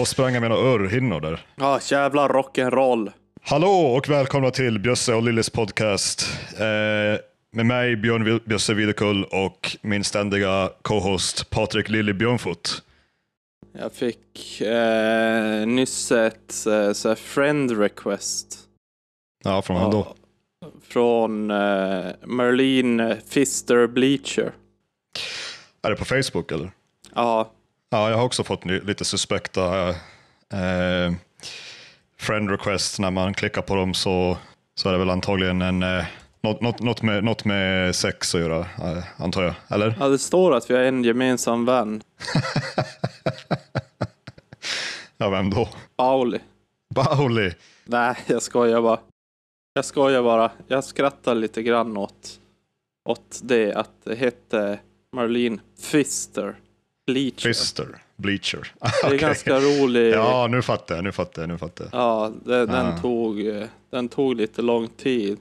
på att spränga mina örhinnor där. Ja, jävla rock'n'roll. Hallå och välkomna till Bjösse och Lillis podcast. Eh, med mig Björn Bjösse Videkull och min ständiga co-host Patrik Lilly Björnfot. Jag fick eh, nyss ett eh, så friend request. Ja, från vem då? Från eh, Merlin Fister Bleacher. Är det på Facebook eller? Ja, Ja, jag har också fått lite suspekta eh, friend requests. När man klickar på dem så, så är det väl antagligen en, eh, något, något, något, med, något med sex att göra, eh, antar jag. Eller? ja, det står att vi har en gemensam vän. Ja, vem då? Pauli. Bauli. Nej, jag skojar bara. Jag skojar bara. Jag skrattar lite grann åt, åt det att det hette Merlin Fister Bleacher. Fister. Bleacher. Det är ganska rolig. Ja, nu fattar jag. Nu fattar jag. Nu fattar jag. Ja, det, den, Ah. tog, eh, den tog lite lång tid.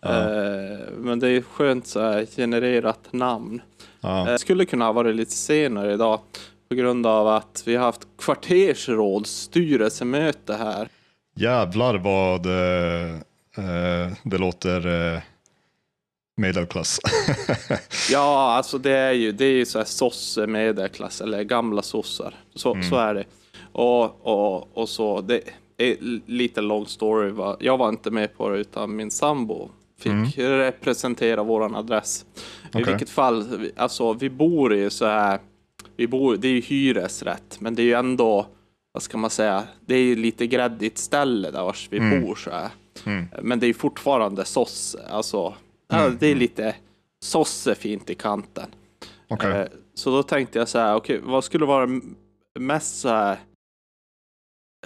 Ja. Eh, men det är skönt så här genererat namn. Ja. Eh, skulle kunna ha varit lite senare idag på grund av att vi har haft kvartersrådsstyrelsemöte här. Jävlar vad eh, eh, det låter medelklass. Ja, alltså det är ju, det är ju så här sosse medelklass eller gamla sossar. Så, Mm. så är det. Och, och, och så, det är lite long story. Va? Jag var inte med på det utan min sambo fick representera våran adress. I Mm. Okej. vilket fall, alltså vi bor i så här, vi bor, det är ju hyresrätt, men det är ju ändå, vad ska man säga, det är ju lite gräddigt ställe där vars vi Mm. bor så här. Men det är ju fortfarande sosse, alltså, ja, det är lite sossefint i kanten. Okej. Eh, Så då tänkte jag så här, okej, vad skulle vara mest så här,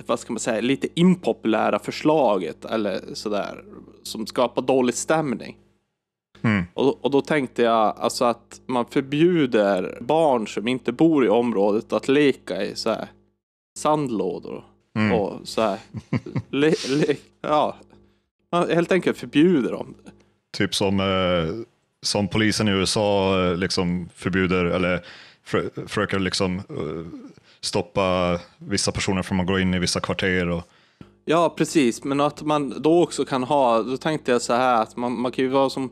vad ska man säga, lite impopulära förslaget eller sådär, som skapar dålig stämning. Mm. Och, och då tänkte jag alltså att man förbjuder barn som inte bor i området att leka i så här sandlådor Mm. och så här, le, le, ja, helt enkelt förbjuder dem. Typ som, eh, som polisen i USA eh, liksom förbjuder eller för, försöker liksom eh, stoppa vissa personer från att gå in i vissa kvarter. Och, Ja, precis. Men att man då också kan ha, då tänkte jag så här att man, man kan ju vara som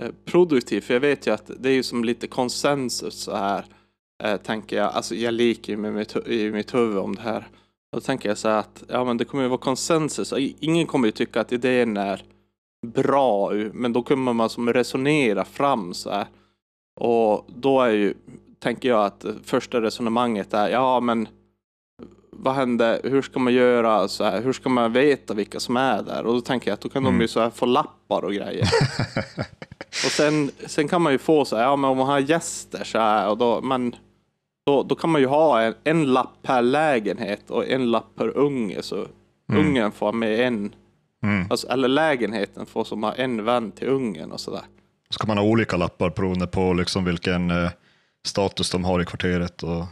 eh, produktiv, för jag vet ju att det är ju som lite konsensus så här, eh, tänker jag. Alltså jag leker ju med mitt, i mitt huvud om det här. Då tänker jag så här att, ja men det kommer ju vara konsensus. Ingen kommer ju tycka att idén är bra, men då kommer man som resonera fram så här. Och då är ju, tänker jag att första resonemanget är, ja men vad händer, hur ska man göra så här, hur ska man veta vilka som är där? Och då tänker jag att då kan de ju så här få lappar och grejer. och sen, sen kan man ju få så här, ja men om man har gäster så här, och då, men då, då kan man ju ha en, en lapp per lägenhet och en lapp per unge. Så ungen får med en, Mm. alltså, eller lägenheten får som ha en vän till ungen och sådär. så kan man ha olika lappar beroende på liksom vilken eh, status de har i kvarteret. Och,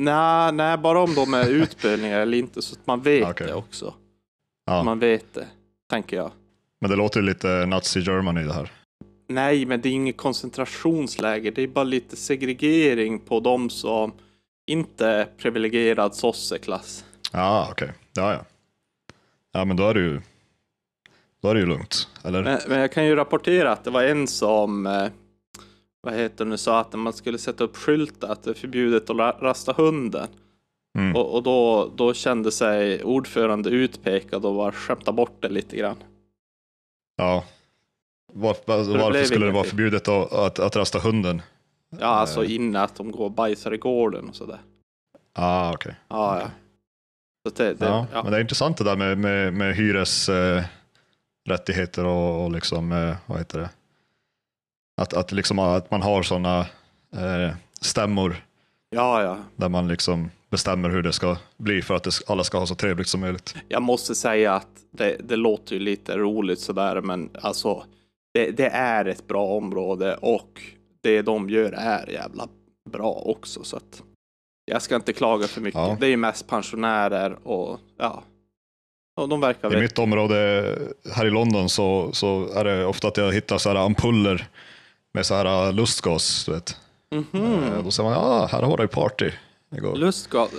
Nej, nej, bara om de är utbildningar eller inte så att man vet Okej. det också. ja. Man vet det, tänker jag. Men det låter lite Nazi Germany det här. Nej, men det är inget koncentrationsläger. Det är bara lite segregering på de som inte är privilegierad sosseklass. Ja, okej. Ja, ja. Ja, men då är det ju, då är det ju lugnt. Eller? Men, men jag kan ju rapportera att det var en som, eh, vad heter det nu, sa att man skulle sätta upp skyltar att det är förbjudet att ra- rasta hunden. Mm. Och, och då, då kände sig ordförande utpekad och var skämta bort det lite grann. Ja. Var, var, varför skulle det vara förbjudet att, att, att rasta hunden? Ja, alltså Eh. inne att de går och bajsar i gården och sådär. Ah, okej. Ja, ja. Så det, det, Ja, ja. Men det är intressant det där med, med, med hyres eh, rättigheter och, och liksom, eh, vad heter det? Att, att, liksom, att man har sådana eh, stämmor ja, ja. där man liksom bestämmer hur det ska bli för att det, alla ska ha så trevligt som möjligt. Jag måste säga att det, det låter ju lite roligt sådär, men alltså det, det är ett bra område och det de gör är jävla bra också. Så att jag ska inte klaga för mycket. Ja. Det är ju mest pensionärer och ja, de verkar I väl... mitt område här i London så, så är det ofta att jag hittar så här ampuller med så här lustgas. Du vet. Mhm. Eh, Då säger man, ja, här har du party igår. Lustgas.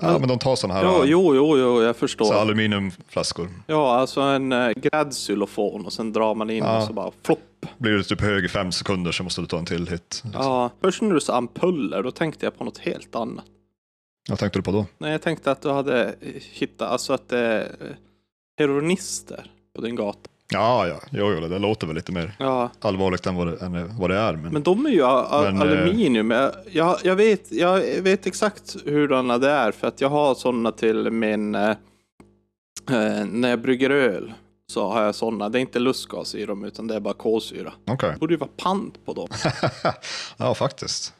Ja, men de tar sådana här Jo, jo, jo, jo jag förstår. så aluminiumflaskor. Ja, alltså en äh, gräddxylofon och sen drar man in Ja. och så bara flopp. Blir du typ hög i fem sekunder så måste du ta en till hit. Ja, först när du sa ampuller, då tänkte jag på något helt annat. Vad tänkte du på då? Nej, jag tänkte att du hade hittat, alltså att det är eh, heroinister på din gata. Ja, ja, jo, jo, det låter väl lite mer Ja, allvarligt än vad det, än vad det är. Men, men de är ju Men, aluminium. Jag, jag, vet, jag vet exakt hurdana det är, för att jag har sådana till min, eh, eh, när jag brygger öl. Så har jag sådana, det är inte lustgas i dem utan det är bara kolsyra. Okej. Det borde ju vara pant på dem. ja, faktiskt.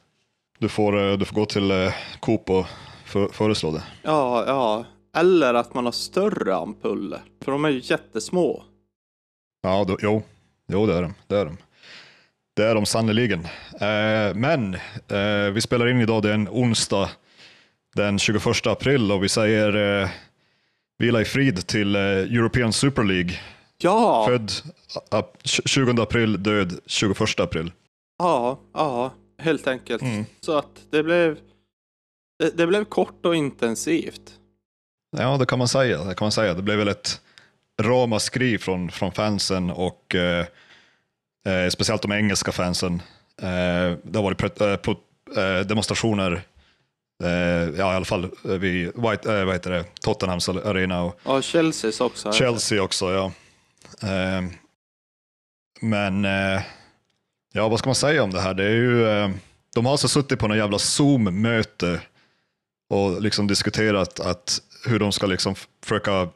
Du får, eh, du får gå till Coop och för, föreslå det. Ja, ja. Eller att man har större ampuller. För de är ju jättesmå. Ja, då, jo, jo det är de. Det är de, det är de sannerligen. Eh, men eh, vi spelar in idag, det är en onsdag den 21 april och vi säger eh, vila i frid till eh, European Super League. Ja, Född ap- 20 april, död 21 april. ja, ja. Helt enkelt. Mm. Så att det blev, det, det blev kort och intensivt. Ja, det kan man säga. Det kan man säga. Det blev väl ett ramaskri från, från fansen och eh, eh, speciellt de engelska fansen. Eh, det har varit pre- eh, pro- eh, demonstrationer, eh, ja i alla fall vid White, vad heter det, Tottenhams arena och Ja, Chelseas också. Chelsea också. Ja. Men ja, vad ska man säga om det här? Det är ju, de har alltså suttit på någon jävla Zoom-möte och liksom diskuterat att hur de ska liksom försöka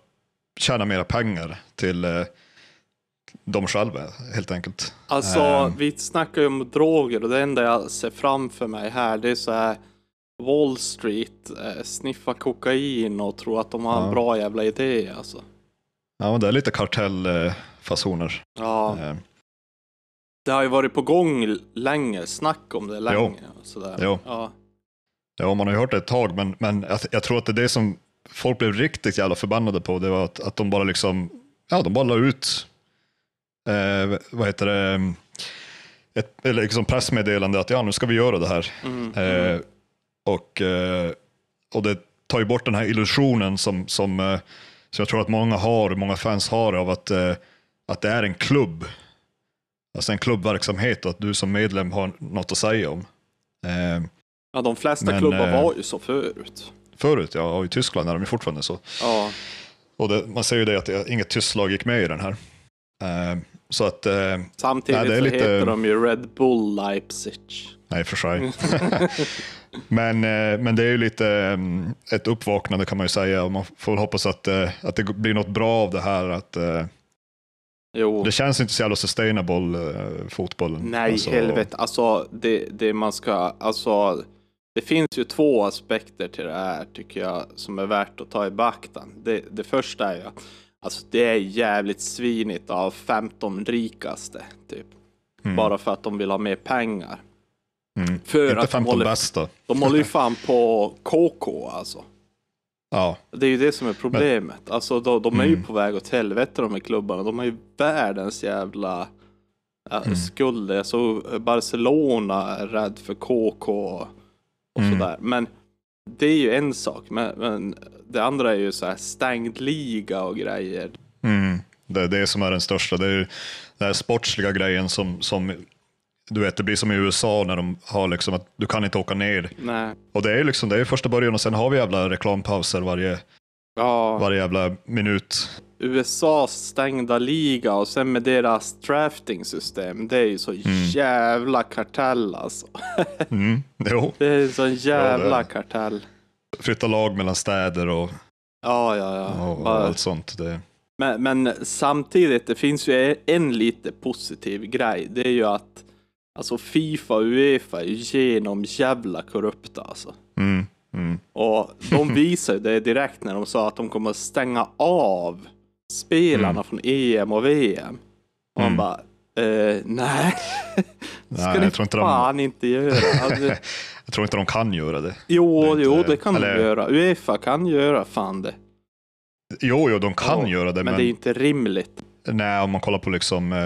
tjäna mera pengar till eh, dem själva helt enkelt. Alltså, Eh. vi snackar ju om droger och det enda jag ser framför mig här det är så här Wall Street, eh, sniffa kokain och tro att de har en Ja. bra jävla idé alltså. Ja, men det är lite kartellfasoner. Ja, Eh, det har ju varit på gång länge, snack om det länge. Och sådär. Jo. Ja. Ja, man har ju hört det ett tag, men, men jag, tror att det är det som folk blev riktigt jävla förbannade på. Det var att, att de bara liksom, ja, de bara la ut, eh, vad heter det, ett eller liksom pressmeddelande att ja, nu ska vi göra det här. Mm. Eh, och, eh, och det tar ju bort den här illusionen som, som, eh, som jag tror att många har, många fans har av att, eh, att det är en klubb. Alltså en klubbverksamhet och att du som medlem har något att säga om. Ja, de flesta Men, klubbar eh, var ju så förut. förut, ja, och i Tyskland är de ju fortfarande så. Ja, Och det, man säger ju det att det, inget tyskt lag gick med i den här. Eh, så att, eh, samtidigt Nej, det är så lite- heter de ju Red Bull Leipzig. nej för sig. men, men det är ju lite ett uppvaknande kan man ju säga och man får väl hoppas att, att det blir något bra av det här. Att, Jo. det känns inte så jävla sustainable, fotbollen. Nej, Alltså, helvete. Alltså, det, det man ska, alltså, det finns ju två aspekter till det här tycker jag som är värt att ta i beaktan. Det, det första är ju att alltså, det är jävligt svinigt av 15 rikaste, typ. Mm. Bara för att de vill ha mer pengar. Mm. För Inte att de 15 håller, bästa. de håller ju fan på KK alltså. Ja, Det är ju det som är problemet. Alltså de, de är ju Mm. på väg åt helvete de här klubbarna. De har ju världens jävla ja, Mm. skulder. Så Barcelona är rädd för KK och Mm. sådär. Men det är ju en sak. Men, men det andra är ju så här stängd liga och grejer. mm. det är det som är den största. Det är ju den här sportsliga grejen som, som du vet, det blir som i USA när de har liksom att du kan inte åka ner. Nej. Och det är ju liksom, det är första början och sen har vi jävla reklampauser varje, Ja, varje jävla minut. USAs stängda liga och sen med deras drafting-system. Det är ju så jävla kartell alltså. Mm. Jo, Det är en sån jävla är. kartell. flytta lag mellan städer och, Ja, ja, ja. och, Bara- allt sånt. Det, Men, men samtidigt, det finns ju en lite positiv grej. Det är ju att alltså Fifa och Uefa är ju genom jävla korrupta alltså. mm, mm, Och de visar ju det direkt när de sa att de kommer stänga av spelarna Mm. från EM och VM. Och man Mm. bara, eh, nej. Det ska Nej, ni inte de- fan inte göra. Alltså, jag tror inte de kan göra det. jo, Det är jo, inte- det kan eller- de göra. Uefa kan göra fan det. Jo, jo, de kan Ja, göra det, Men men, det är inte rimligt. nej, om man kollar på liksom, eh,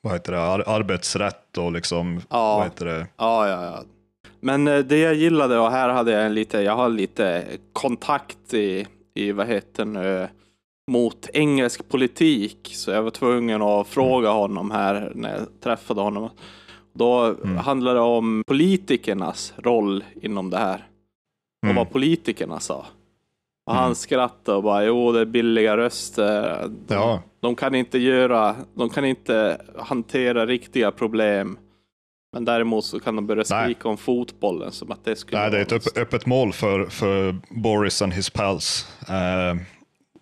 vad heter det, ar- arbetsrätt och liksom, Ja. vad heter det, Ja, ja, ja. Men eh, det jag gillade och här hade jag en lite, jag har lite kontakt i, i vad heter nu, mot engelsk politik. Så jag var tvungen att fråga honom här när jag träffade honom. Då handlade det om politikernas roll inom det här. Och Mm. vad politikerna sa. Och han skrattade och bara, jo det är billiga röster. De, Ja. de kan inte göra, de kan inte hantera riktiga problem. Men däremot så kan de börja skrika om fotbollen som att det skulle Nej, det är ett öppet mål för, för Boris and his pals. Eh,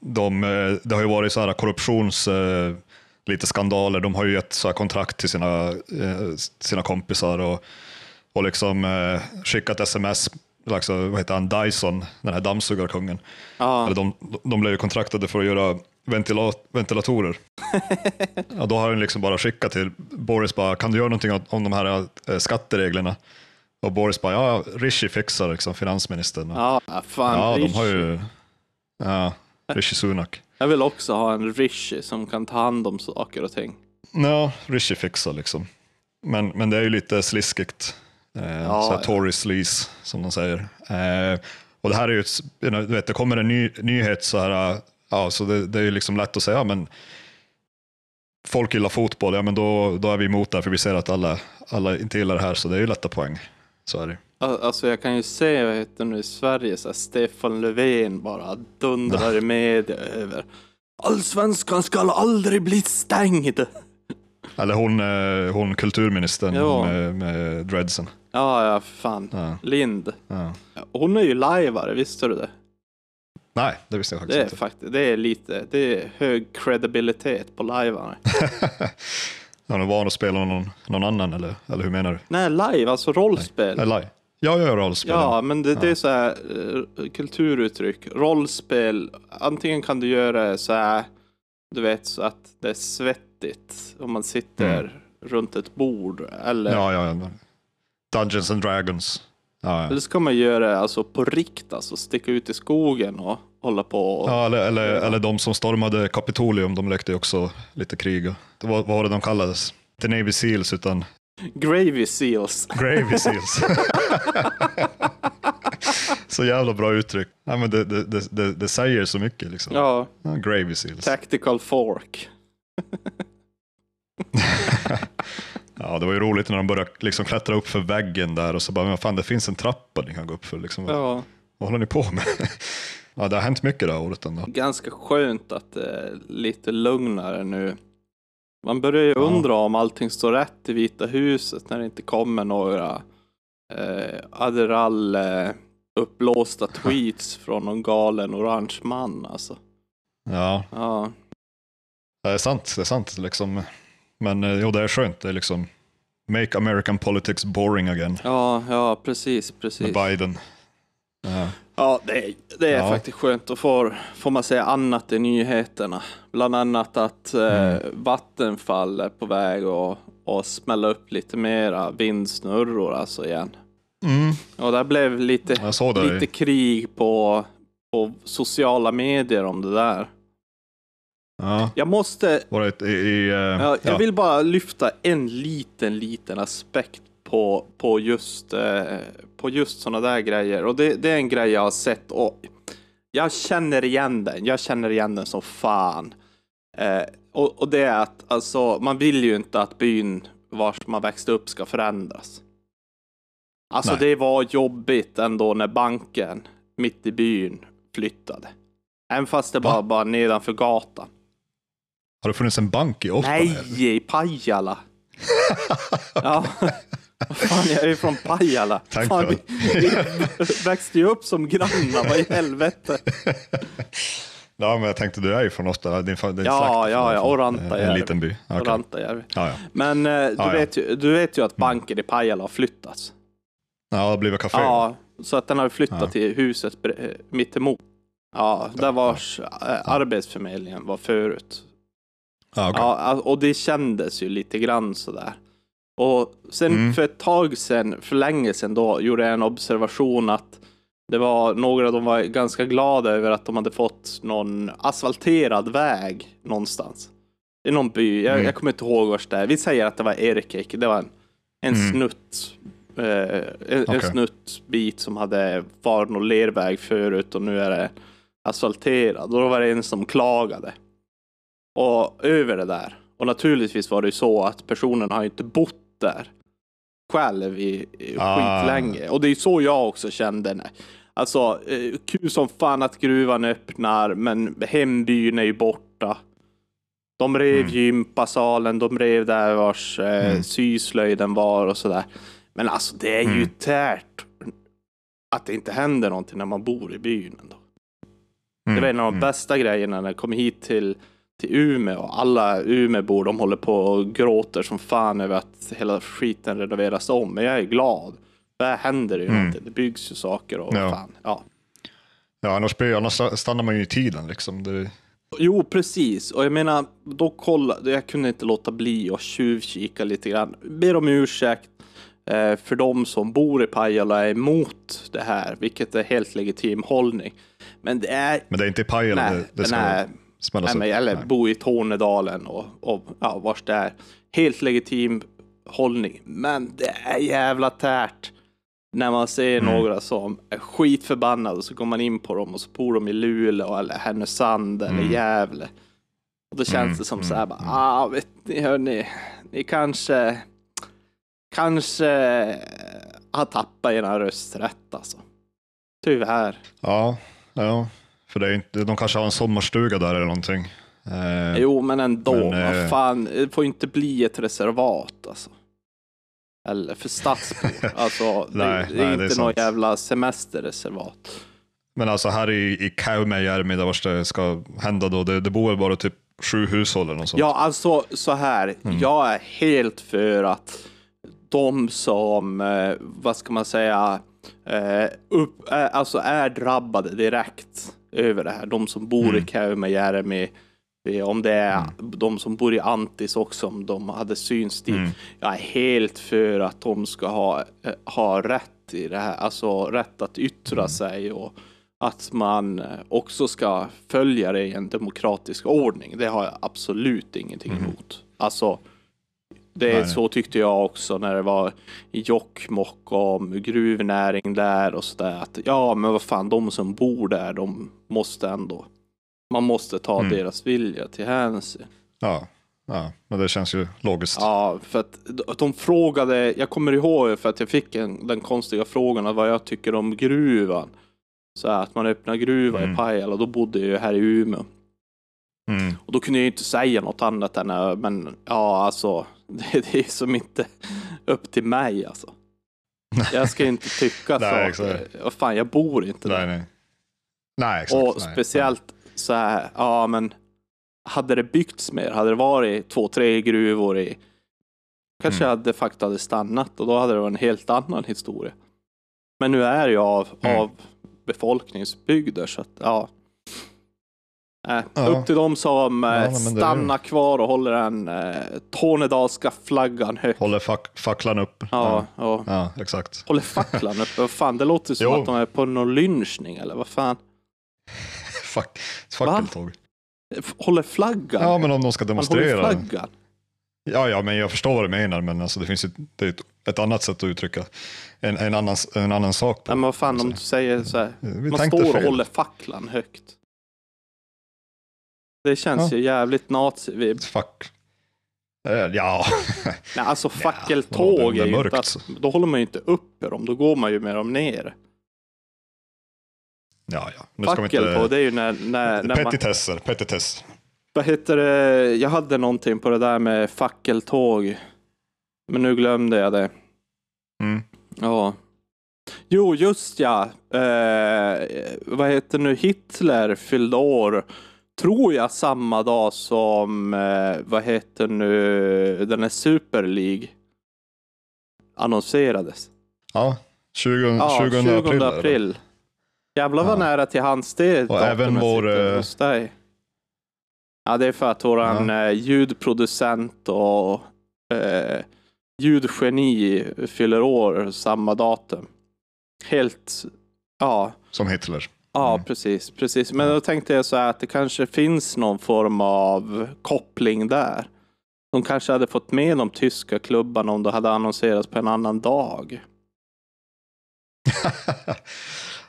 de, eh, det har ju varit så här korruptions... Eh, lite skandaler. De har ju gett så här kontrakt till sina, eh, sina kompisar och, och liksom eh, skickat sms. Alltså, vad heter han? Dyson, den här dammsugarkungen. Ja, Eller de, de blev ju kontraktade för att göra ventila, ventilatorer. ja, då har han liksom bara skickat till Boris, bara, kan du göra någonting om, de här skattereglerna? Och Boris bara, ja, Rishi fixar liksom, finansministern. Ja, fan. ja de har ju, ja, Rishi Sunak. Jag vill också ha en Rishi som kan ta hand om saker och ting. Ja, Rishi fixar liksom. Men, men det är ju lite sliskigt. Eh, Ja, här. Tory sleaze, som de säger. Eh, och det här är ju, ett, du vet, det kommer en ny nyhet så här, ja, så det, det är ju liksom lätt att säga, ja, men folk gillar fotboll, ja men då, då är vi emot det, för vi ser att alla, alla inte gillar det här, så det är ju lätta poäng. Så är det. Al- Alltså jag kan ju se, vad heter nu i Sverige, så Stefan Löfven bara dundrar i media över Allsvenskan ska aldrig bli stängd. Eller hon, eh, hon kulturministern med, med dreadsen. Ja, ja, fan. Ja. Lind. Ja. Hon är ju lajvare, visste du det? Nej, det visste jag faktiskt Det är inte. faktiskt, det är lite, det är hög credibilitet på lajvare. Är hon van att spela någon, någon annan, eller, eller hur menar du? Nej, live, alltså rollspel. Eller, ja, jag gör rollspel. Ja, men det, det är så här eh, kulturuttryck. Rollspel, antingen kan du göra så här, du vet, så att det är svettigt om man sitter runt ett bord. Eller, Ja, ja, ja. Dungeons and Dragons. Ja, ja. eller så kan man göra det alltså på rikt, alltså sticka ut i skogen och hålla på. Och, ja eller, eller, eller de som stormade Kapitolium, de lekte ju också lite krig. och- vad var det de kallades? Inte Navy Seals, utan Gravy seals. Gravy Seals. så jävla bra uttryck. Ja, men det, det, det, det, säger så mycket. Liksom. Ja, Ja, Gravy Seals. tactical fork. Ja, det var ju roligt när de började liksom klättra upp för väggen där och så bara, men fan det finns en trappa ni kan gå upp för. Liksom. Ja, Vad håller ni på med? ja, det har hänt mycket det här året ändå. ganska skönt att det är lite lugnare nu. Man börjar ju undra om allting står rätt i Vita huset när det inte kommer några eh, Adderall eh, uppblåsta tweets från någon galen orange man alltså. Ja, Ja, det är sant. Det är sant liksom. Men eh, jo, det är skönt. Det är liksom make American politics boring again ja, ja precis, med precis. Biden. Ja. Ja, det är, det är Ja. faktiskt skönt. att få får man säga annat i nyheterna. Bland annat att eh, Mm. Vattenfall är på väg att att smälla upp lite mera vindsnurror alltså igen. Mm, Och det blev lite, lite krig på, på sociala medier om det där. Ja, Jag måste, det i, i, eh, jag, jag ja. vill bara lyfta en liten, liten aspekt på, på just, eh, på just sådana där grejer. Och det, det är en grej jag har sett och jag känner igen den. Jag känner igen den som fan. Eh, och, och det är att alltså, man vill ju inte att byn vars man växte upp ska förändras. Alltså Nej. det var jobbigt ändå när banken mitt i byn flyttade. Även fast det Va? var bara nedanför gatan. Har det funnits en bank i Oppland? Nej, i Pajala. ja. Fan, jag är ju från Pajala. Tänk Fan, vi, vi växte ju upp som grannar, vad i helvete. Ja, men jag tänkte du är ju från Oppland. Din, din Ja, ja, ja, Orantajärvi. En liten by. Rantajärvi. Ja, ja. Men eh, du, Ja. Vet ju, du vet ju att banken i Pajala har flyttats. ja, det har blivit café. Ja, så att den har flyttat till huset eh, mittemot. Ja, där vars eh, arbetsförmedlingen var förut. Ja, okej. Ja, och det kändes ju lite grann sådär. Och sen Mm. för ett tag sedan, för länge sedan då, gjorde jag en observation att det var några de var ganska glada över att de hade fått någon asfalterad väg någonstans. I någon by, jag, Mm. jag kommer inte ihåg vart det är. Vi säger att det var Erkek, det var en, en Mm. snutt Eh, en, Okej. en snuttbit som hade varit någon lerväg förut och nu är det asfalterad. Och då var det en som klagade. Och över det där. Och naturligtvis var det ju så att personen har inte bott där själv i, i Ah. skitlänge. Och det är så jag också kände. Nej. Alltså, eh, kul som fan att gruvan öppnar, men hembyn är ju borta. De rev Mm. gympasalen, de rev där vars eh, Mm. syslöjden var och sådär. Men alltså det är ju Mm. tärt att det inte händer någonting när man bor i byn. Ändå. Det Mm, var en av de mm. bästa grejerna när jag kom hit till, till Umeå. Alla Umeåbor de håller på och gråter som fan över att hela skiten renoveras om. Men jag är glad. Där händer det ju Mm. Det byggs ju saker och Ja. fan. Ja. Ja, annars, blir, annars stannar man ju i tiden liksom. Det, Jo, precis. Och jag menar, då kolla, jag kunde inte låta bli att tjuvkika lite grann. Ber om ursäkt eh, för de som bor i Pajala och är emot det här, vilket är helt legitim hållning. Men det är... men det är inte i Pajala Nej, det, det ska är- smällas Nej, eller Nej. bo i Tornedalen och, och ja, vars det är. Helt legitim hållning. Men det är jävla tärt när man ser Mm. några som är skitförbannade och så går man in på dem och så bor de i Luleå eller Härnösand eller Mm. Gävle. Och då känns Mm, det som mm, så här bara, mm. ah, vet ni, hörni, ni kanske, kanske har tappat era rösträtt alltså. Tyvärr. Ja, ja, för det är inte, de kanske har en sommarstuga där eller någonting. Eh, Jo, men ändå. Men, vad eh, fan, det får inte bli ett reservat alltså. Eller för stadsbor. Alltså, det, Nej, det är nej, det inte något jävla semesterreservat. Men alltså här i, i Kävmäjärvi, där vars det ska hända då, det, det bor bara typ sju hushåll eller något sånt. Ja, alltså så här. Mm. Jag är helt för att de som, eh, vad ska man säga, eh, upp, alltså är drabbade direkt över det här. De som bor Mm. i Kävmäjärvi, eh, om det är de som bor i Antis också, om de hade syns dit. Mm. Jag är helt för att de ska ha, eh, ha rätt i det här, alltså rätt att yttra Mm. sig och att man eh, också ska följa det i en demokratisk ordning. Det har jag absolut ingenting emot. Alltså, det. Nej, så tyckte jag också när det var Jokkmokk om gruvnäring där och sådär. Att ja, men vad fan, de som bor där, de måste ändå. Man måste ta Mm. deras vilja till hänsyn. Ja, ja, men det känns ju logiskt. Ja, för att de frågade, jag kommer ihåg för att jag fick en, den konstiga frågan av vad jag tycker om gruvan. Så att man öppnar gruva Mm. i Pajala, då bodde jag här i Umeå. Mm. Och då kunde jag inte säga något annat än, äh, men ja alltså, det, det är som inte upp till mig alltså. Jag ska inte tycka Nej, exakt. Vad fan, jag bor inte Nej, där. nej. Nej, exakt. Och nej, speciellt så här, ja men hade det byggts mer, hade det varit två, tre gruvor i kanske Mm. jag de facto hade stannat och då hade det varit en helt annan historia. Men nu är jag av, Mm. av befolkningsbygder så att ja. Äh, Ja. Upp till de som eh, Ja, det är- stannar kvar och håller den eh, tornedalska flaggan högt. Håller fack, facklan upp. Ja, ja. ja, exakt. Håller facklan uppe. Vad fan, det låter som att de är på någon lynchning eller vad fan. Fack, fackeltåg. Håller flaggan Ja, men om de ska Man håller demonstrera. flaggan. Ja, ja, men jag förstår vad du menar, men alltså, det finns ju det ett, ett annat sätt att uttrycka en, en, annan, en annan sak på. Men vad fan om du säger så här. Man står och håller facklan högt. Det känns Ja. ju jävligt nazi. Fuck. Eh, Ja, Nej, alltså fackeltåg det är är ju inte att, Då håller man ju inte uppe dem. Då går man ju med dem ner. ja, ja. Nu ska vi inte... det är ju när, när, när man... Petitesser, petitess. Vad heter det? Jag hade någonting på det där med fackeltåg. Men nu glömde jag det. Mm. Ja. Jo, just ja. Eh, vad heter nu? Hitler fyllde år. Tror jag samma dag som, eh, vad heter nu, den här Super League annonserades. Ja, 20, Ja, 20, 20 april. april. Jävlar vad Ja. nära till hans det Och även vår, sitter eh, hos dig. Ja, det är för att våran eh, ljudproducent och eh, ljudgeni fyller år samma datum. Helt, ja, Som Hitler. Ja Mm. precis, precis. Men då tänkte jag så här att det kanske finns någon form av koppling där. De kanske hade fått med de tyska klubbarna om det hade annonserats på en annan dag.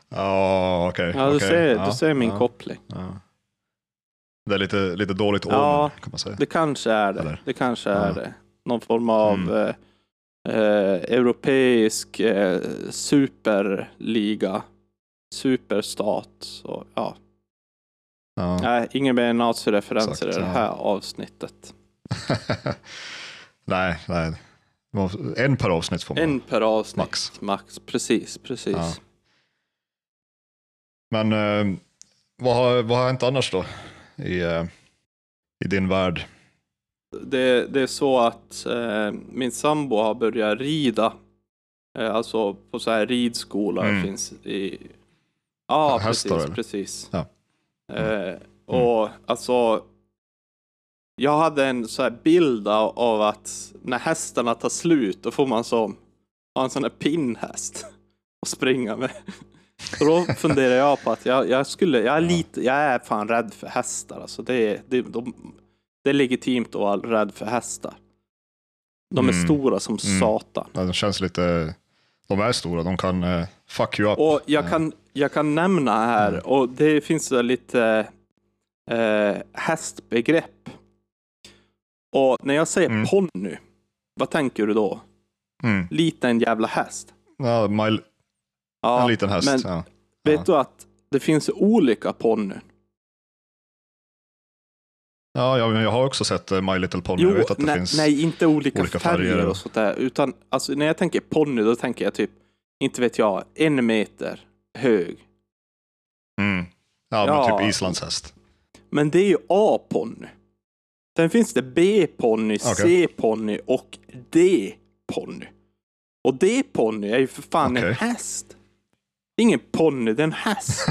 ja, okej. Ja, du okej. ser, Ja, du ser min ja, koppling. ja. Det är lite, lite dåligt Ja. omen, kan man säga. Det kanske är det. Eller? Det kanske Ja. är det. Någon form av Mm. eh, eh, europeisk eh, superliga. Superstat. Så, ja. Ja. Nej, ingen mer nazireferenser Exakt, i det ja. här avsnittet. nej, nej. En per avsnitt får man. En per avsnitt. Max. Max. Precis, precis. Ja. Men eh, vad, har, vad har hänt annars då? I, eh, i din värld? Det, det är så att eh, min sambo har börjat rida. Eh, alltså på så här ridskola Mm. finns i... Ja, Hästar, precis, eller? precis. Ja. Eh, och alltså... Jag hade en så här bild av, att när hästarna tar slut då får man som ha en sån här pinnhäst att springa med. Så då funderar jag på att jag, jag skulle, jag är lite, jag är fan rädd för hästar alltså. Det är, det, de, det är legitimt att vara rädd för hästar. De är Mm. stora som Mm. satan. Ja, de känns lite... De är stora, de kan eh, fuck you up. Och jag kan, jag kan nämna här, Mm. och det finns lite eh, hästbegrepp. Och när jag säger Mm. ponny, vad tänker du då? Mm. Liten jävla häst. Ja, my, Ja, en liten häst. Men ja. vet Ja. du att det finns olika ponnyn? Ja, ja, men jag har också sett eh, My Little Pony. jag vet att det nej, finns... nej, inte olika, olika färger, färger och sånt där. Utan alltså, när jag tänker ponny, då tänker jag typ, inte vet jag, en meter hög. Mm. Ja, Ja. men typ islandshäst. Men det är ju A-ponny. Sen finns det B-ponny, Okej. C-ponny och D-ponny. Och D-ponny är ju för fan en Okej. häst. Det är ingen ponny, det är en häst.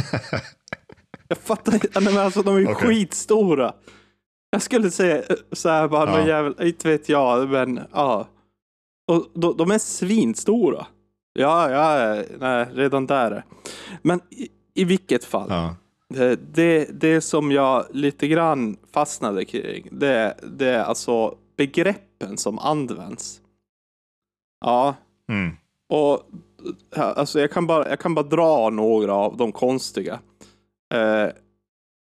jag fattar inte, men alltså de är ju Okej. skitstora. Jag skulle säga eh, så här bara, Ja. någon jävel, inte vet jag, men ja. Och de, de är svinstora. Ja, ja, nej, redan där. Men i, i vilket fall. Ja. Det, det, som jag lite grann fastnade kring, det, det är alltså begreppen som används. Ja, Mm. och ja, alltså jag kan bara, jag kan bara dra några av de konstiga. Eh,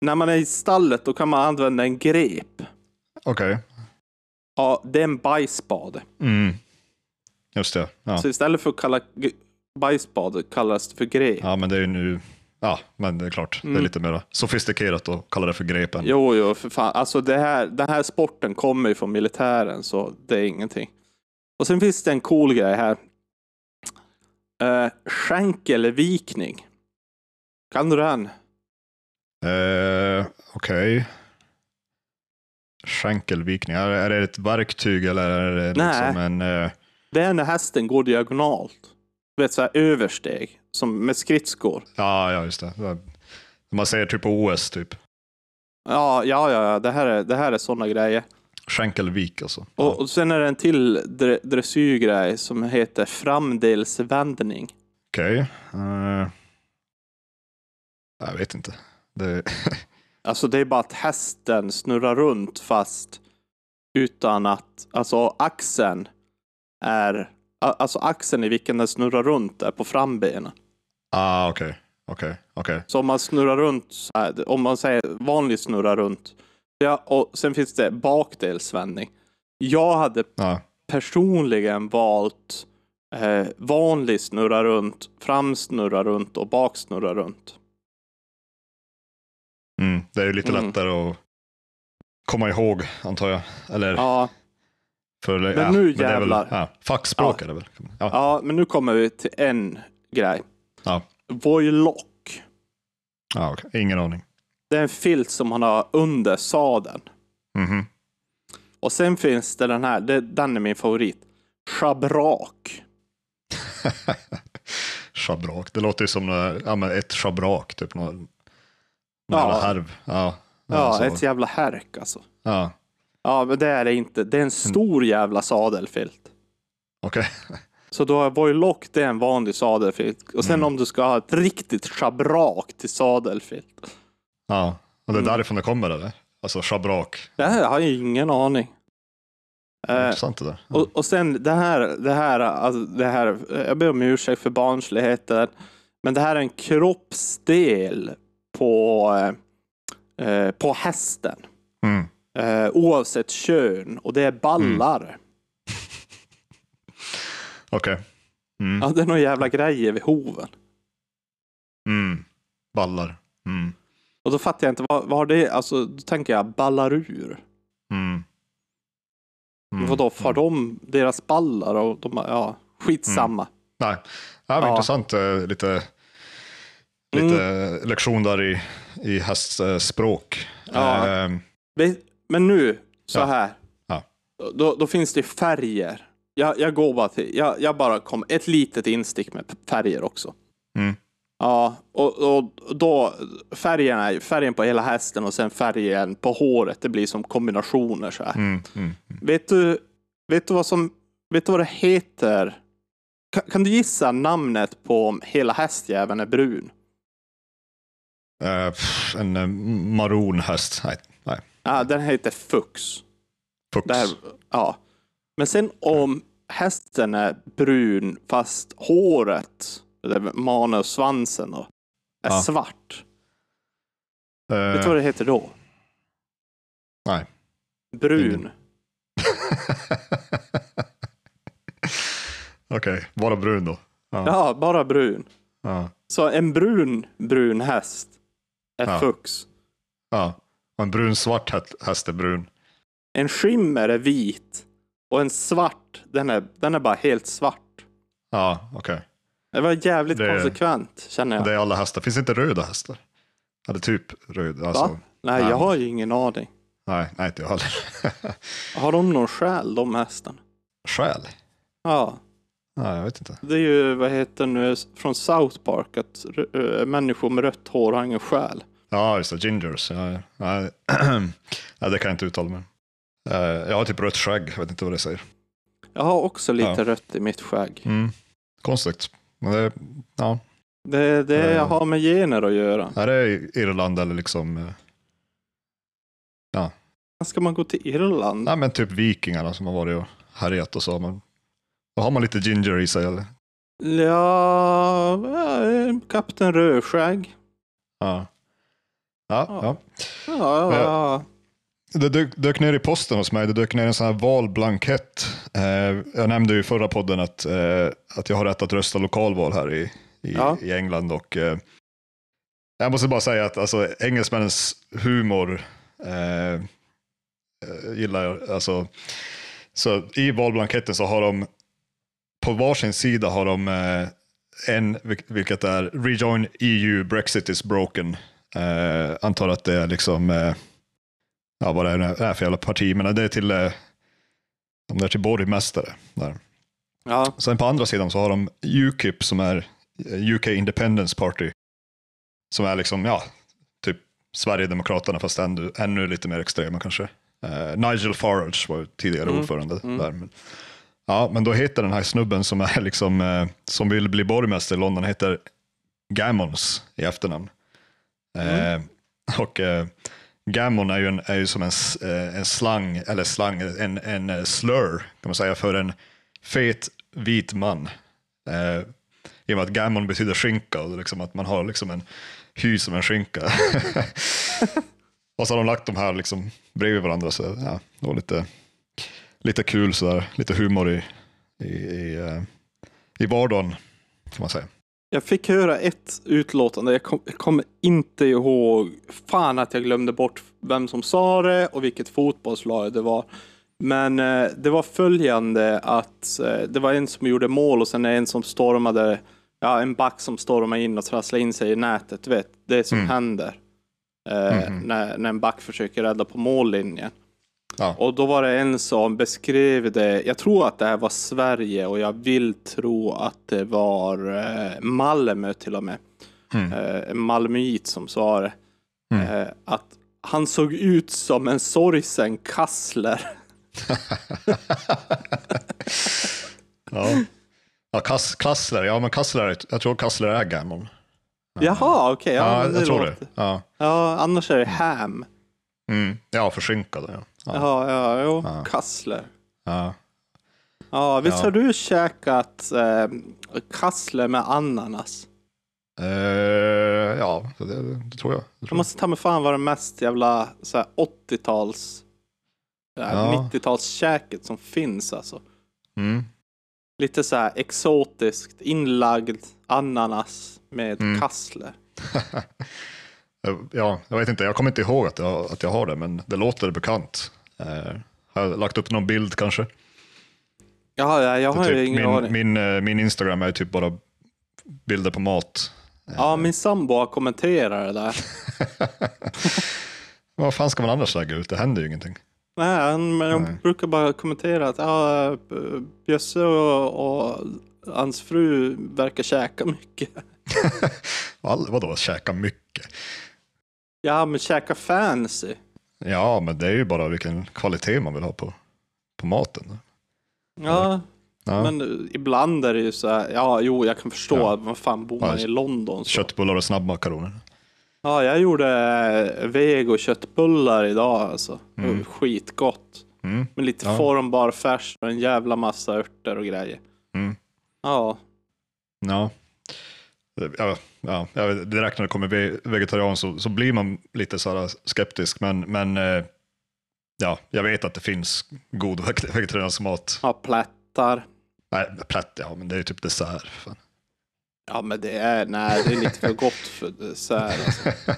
när man är i stallet då kan man använda en grep. Okej. Ja, det är en bajsspade. Mm. Just det. Ja. Så istället för att kalla bajsspade kallas det för grep. ja, men det är ju nu... Ja, men det är klart. Det är Mm. lite mer sofistikerat att kalla det för grepen. Jo, jo, för fan. Alltså det här, den här sporten kommer ju från militären, så det är ingenting. Och sen finns det en cool grej här. Uh, skänkelvikning. Kan du den? Eh, Okej. Skänkelvikning. Är, är det ett verktyg eller är det Nej. liksom en... eh, Det är när hästen går diagonalt. Du vet, så här översteg. Som med skridskor. ja, ja, just det. Man säger typ på OS, typ. Ja, ja, ja. Det här är, det här är sådana grejer. Skänkelvik alltså. Och, Ja. och sen är det en till dre- dressyrgrej som heter framdelsvändning. Okej. Eh, jag vet inte. Det, Alltså det är bara att hästen snurrar runt fast utan att, alltså axeln är, alltså axeln i vilken den snurrar runt är på frambenen. ah, okej. Okej, okej. Så om man snurrar runt, om man säger vanligt snurra runt. Ja, och sen finns det bakdelsvändning. Jag hade Ja. personligen valt eh, vanlig snurra runt, framsnurra runt och baksnurra runt. Mm, det är ju lite Mm. lättare att komma ihåg, antar jag. Eller, Ja, för, men ja, nu det är väl, jävlar. ja, fackspråk Ja. är det väl? Ja. ja, men nu kommer vi till en grej. Ja. Voilock. Ja, okej. Ingen aning. Det är en filt som man har under sadeln. Mhm. Och sen finns det den här, det, den är min favorit. Schabrak. Schabrak. Det låter ju som men ett schabrak, typ. Någon Ja. jävla härv. Ja, Ja, ett jävla härk alltså. ja. Ja, men det är det inte. Det är en stor jävla sadelfilt. okej. Så då är voilock, det är en vanlig sadelfilt. Och sen Mm. om du ska ha ett riktigt schabrak till sadelfilt. Ja. Och det är Mm. därifrån det kommer, eller? Alltså schabrak. Det här har jag ingen aning. Eh, Intressant det där. Ja. och, och sen det här, det här, alltså det här, jag ber om ursäkt för barnsligheten, men det här är en kroppsdel på, eh, eh, på hästen. Mm. Eh, oavsett kön och det är ballar. Okej. Mm. Ja, det är några jävla grejer vid hoven. Mm. Ballar. Mm. Och då fattar jag inte, vad, vad har det, alltså då tänker jag ballar ur. Mm. Mm. Vadå, far de deras ballar och de, ja, skitsamma. Nej, ja, men Ja. intressant. eh, Lite, lite lektion där i, i hästspråk. Ja. Vet- Men nu, så Ja. här. Ja. Då, då finns det färger. Jag, jag går bara till, jag, jag bara kom, ett litet instick med färger också. Mm. Ja, och, och då färgen är färgen på hela hästen och sen färgen på håret. Det blir som kombinationer så här. mm, mm. Vet du, vet du vad som, vet du vad det heter? Kan, kan du gissa namnet på om hela hästjäveln är brun? Pff, en eh, maronhäst. Nej, nej. Ja, den heter Fux. Fux. Här, ja. Men sen om hästen är brun fast håret, manen och svansen då, är Ja. svart. Eh, Vet du vad det heter då? Nej. Brun. Okej, bara brun då. Ja. Ja, bara brun. Ja. Så en brun, brun häst Ja. Fux. ja. Och en brun svart hä- häst är brun. En skimmer är vit och en svart, den är, den är bara helt svart. Ja, okej. Det var jävligt Det- konsekvent känner jag. Det är alla hästar. Finns inte röda hästar? Eller typ röd. Alltså, Va? Nej, jag har ju ingen aning. Nej, nej, inte jag heller. Har de någon själ, de hästarna? Skäl? Ja, Nej, jag vet inte. det är ju, vad heter nu, från South Park, att människor med rött hår har ingen själ. Ja, just det. Gingers. Ja, ja. ja, det kan jag inte uttala mig. Eh, Jag har typ rött skägg. Jag vet inte vad det säger. Jag har också lite Ja. rött i mitt skägg. Mm. Konstigt. Men det, ja. Det, det Eh. har med gener att göra. Är det Irland eller liksom... eh, Ska man gå till Irland? Nej, men typ vikingarna som har varit och härjat och så. Men, då har man lite ginger i sig eller? Ja, Kapten Rödskägg. Ja. Ja, Ja. ja. Ja, ja, ja. Det dök, dök ner i posten hos mig, det dök ner en sån här valblankett. Eh, jag nämnde ju i förra podden att, eh, att jag har rätt att rösta lokalval här i, i, Ja. i England. Och, eh, jag måste bara säga att alltså, engelsmännens humor eh, eh, gillar jag. Alltså, så I valblanketten så har de på varsin sida har de eh, en, vil- vilket är Rejoin EU, Brexit is broken. Eh, antar att det är liksom eh, ja, vad det är, för jävla parti, men det är till, eh, om det är till borgmästare. Där. ja. Sen på andra sidan så har de UKIP som är eh, UK Independence Party. Som är liksom, ja, typ Sverigedemokraterna fast ännu, ännu lite mer extrema kanske. Eh, Nigel Farage var tidigare Mm, ordförande mm. där. Men, ja, men då heter den här snubben som, är liksom, eh, som vill bli borgmästare i London, heter Gammons i efternamn. Eh, och eh, Gammon är ju, en, är ju som en, eh, en slang, eller slang, en, en eh, slur kan man säga för en fet vit man. Eh, I och med att gammon betyder skinka och liksom att man har liksom en hy som en skinka. och så har de lagt de här liksom bredvid varandra. Så, ja, det var lite, lite kul, sådär. lite humor i, i, i, eh, i vardagen kan man säga. Jag fick höra ett utlåtande, jag, kom, jag kommer inte ihåg, fan att jag glömde bort vem som sa det och vilket fotbollslag det var. Men eh, det var följande att eh, det var en som gjorde mål och sen en som stormade, ja en back som stormade in och trasslade in sig i nätet, du vet, det som Mm. händer. Eh, Mhm. när, när en back försöker rädda på mållinjen. Ja. Och då var det en som beskrev det, jag tror att det här var Sverige och jag vill tro att det var eh, Malmö till och med. Mm. Eh, malmöit som sa det. Mm. Eh, att han såg ut som en sorgsen kassler. Ja. Ja, Kass, Kassler, ja men Kassler, jag tror Kassler är gammon. Jaha, okej. ja, Ja, men jag tror låter- det. Ja, Ja, annars är det ham. mm. ja för skinkade. Ja. Ja. Ja, ja, jo, Ja. kassler. Ja. Ja, visst Ja. har du käkat eh, kassler med ananas? Eh, ja, det, det tror jag. Det tror jag. måste ta mig fan vara det mest jävla så här, 80-tals, ja. Ja. 90-talskäket som finns alltså. Mm. Lite så här exotiskt inlagd ananas med Mm. kassler. Ja, jag vet inte, jag kommer inte ihåg att jag, att jag har det, men det låter bekant. Eh, har jag lagt upp någon bild kanske? Ja, ja jag Det har typ, ingen aning. min, min, eh, min Instagram är typ bara bilder på mat. Ja, min sambo har kommenterat det där. Vad fan ska man annars lägga ut? Det händer ju ingenting. Nej, men de Nej. brukar bara kommentera att ja, Bjösse och, och hans fru verkar käka mycket. All, vadå, käka mycket? Ja, men käka fancy. Ja, men det är ju bara vilken kvalitet man vill ha på, på maten. Ja, Ja. men ibland är det ju så här, ja, jo, jag kan förstå, Ja. vad fan bor man Ja, i London? Så. Köttbullar och snabbmakaroner. Ja, jag gjorde eh, vego köttbullar idag alltså. Mm. Skitgott. Mm. Med lite Ja. formbar färs och en jävla massa örter och grejer. Mm. Ja, Ja. Ja, ja, direkt när det kommer ve- vegetarian så, så blir man lite så här skeptisk, men, men eh, ja, jag vet att det finns god veg- vegetariansk mat. ja plättar. Nej, plätt, ja, men det är typ dessert. Fan. Ja, men det är, nej, det är lite för gott för dessert. Alltså.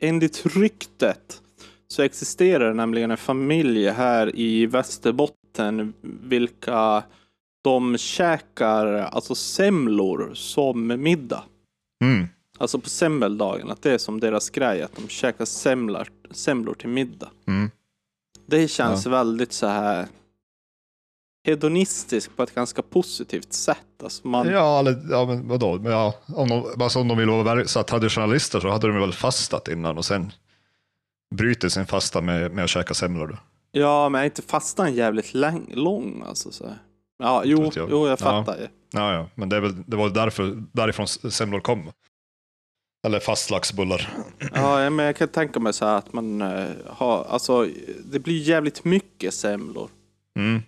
Enligt ryktet så existerar det nämligen en familj här i Västerbotten vilka de käkar alltså semlor som middag. Mm. Alltså på semmeldagen, att det är som deras grej, att de käkar semlar, semlor till middag. Mm. Det känns väldigt så här hedonistiskt på ett ganska positivt sätt. Alltså man, Ja, eller, ja, men vadå? Men Ja, om, de, alltså om de vill vara så traditionalister så hade de väl fastat innan och sen bryter sin fasta med, med att käka semlor. Då. Ja, men är inte fastan jävligt lång alltså? Så. här? Ja, jo, jag. jo, jag Ja. fattar ju. Ja, ja, men det, väl, det var därför, därifrån semlor kom. Eller fastlaxbullar. Ja, men jag kan tänka mig så här att man eh, har, alltså det blir jävligt mycket semlor. Mm.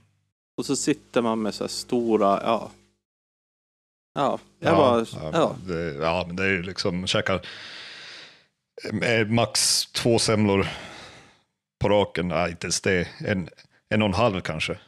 Och så sitter man med så här stora, ja. Ja, jag Ja, bara, ja, ja. Det, ja, men det är ju liksom, käkar eh, max två semlor på raken. Nej, inte ens det. En, en och en halv kanske.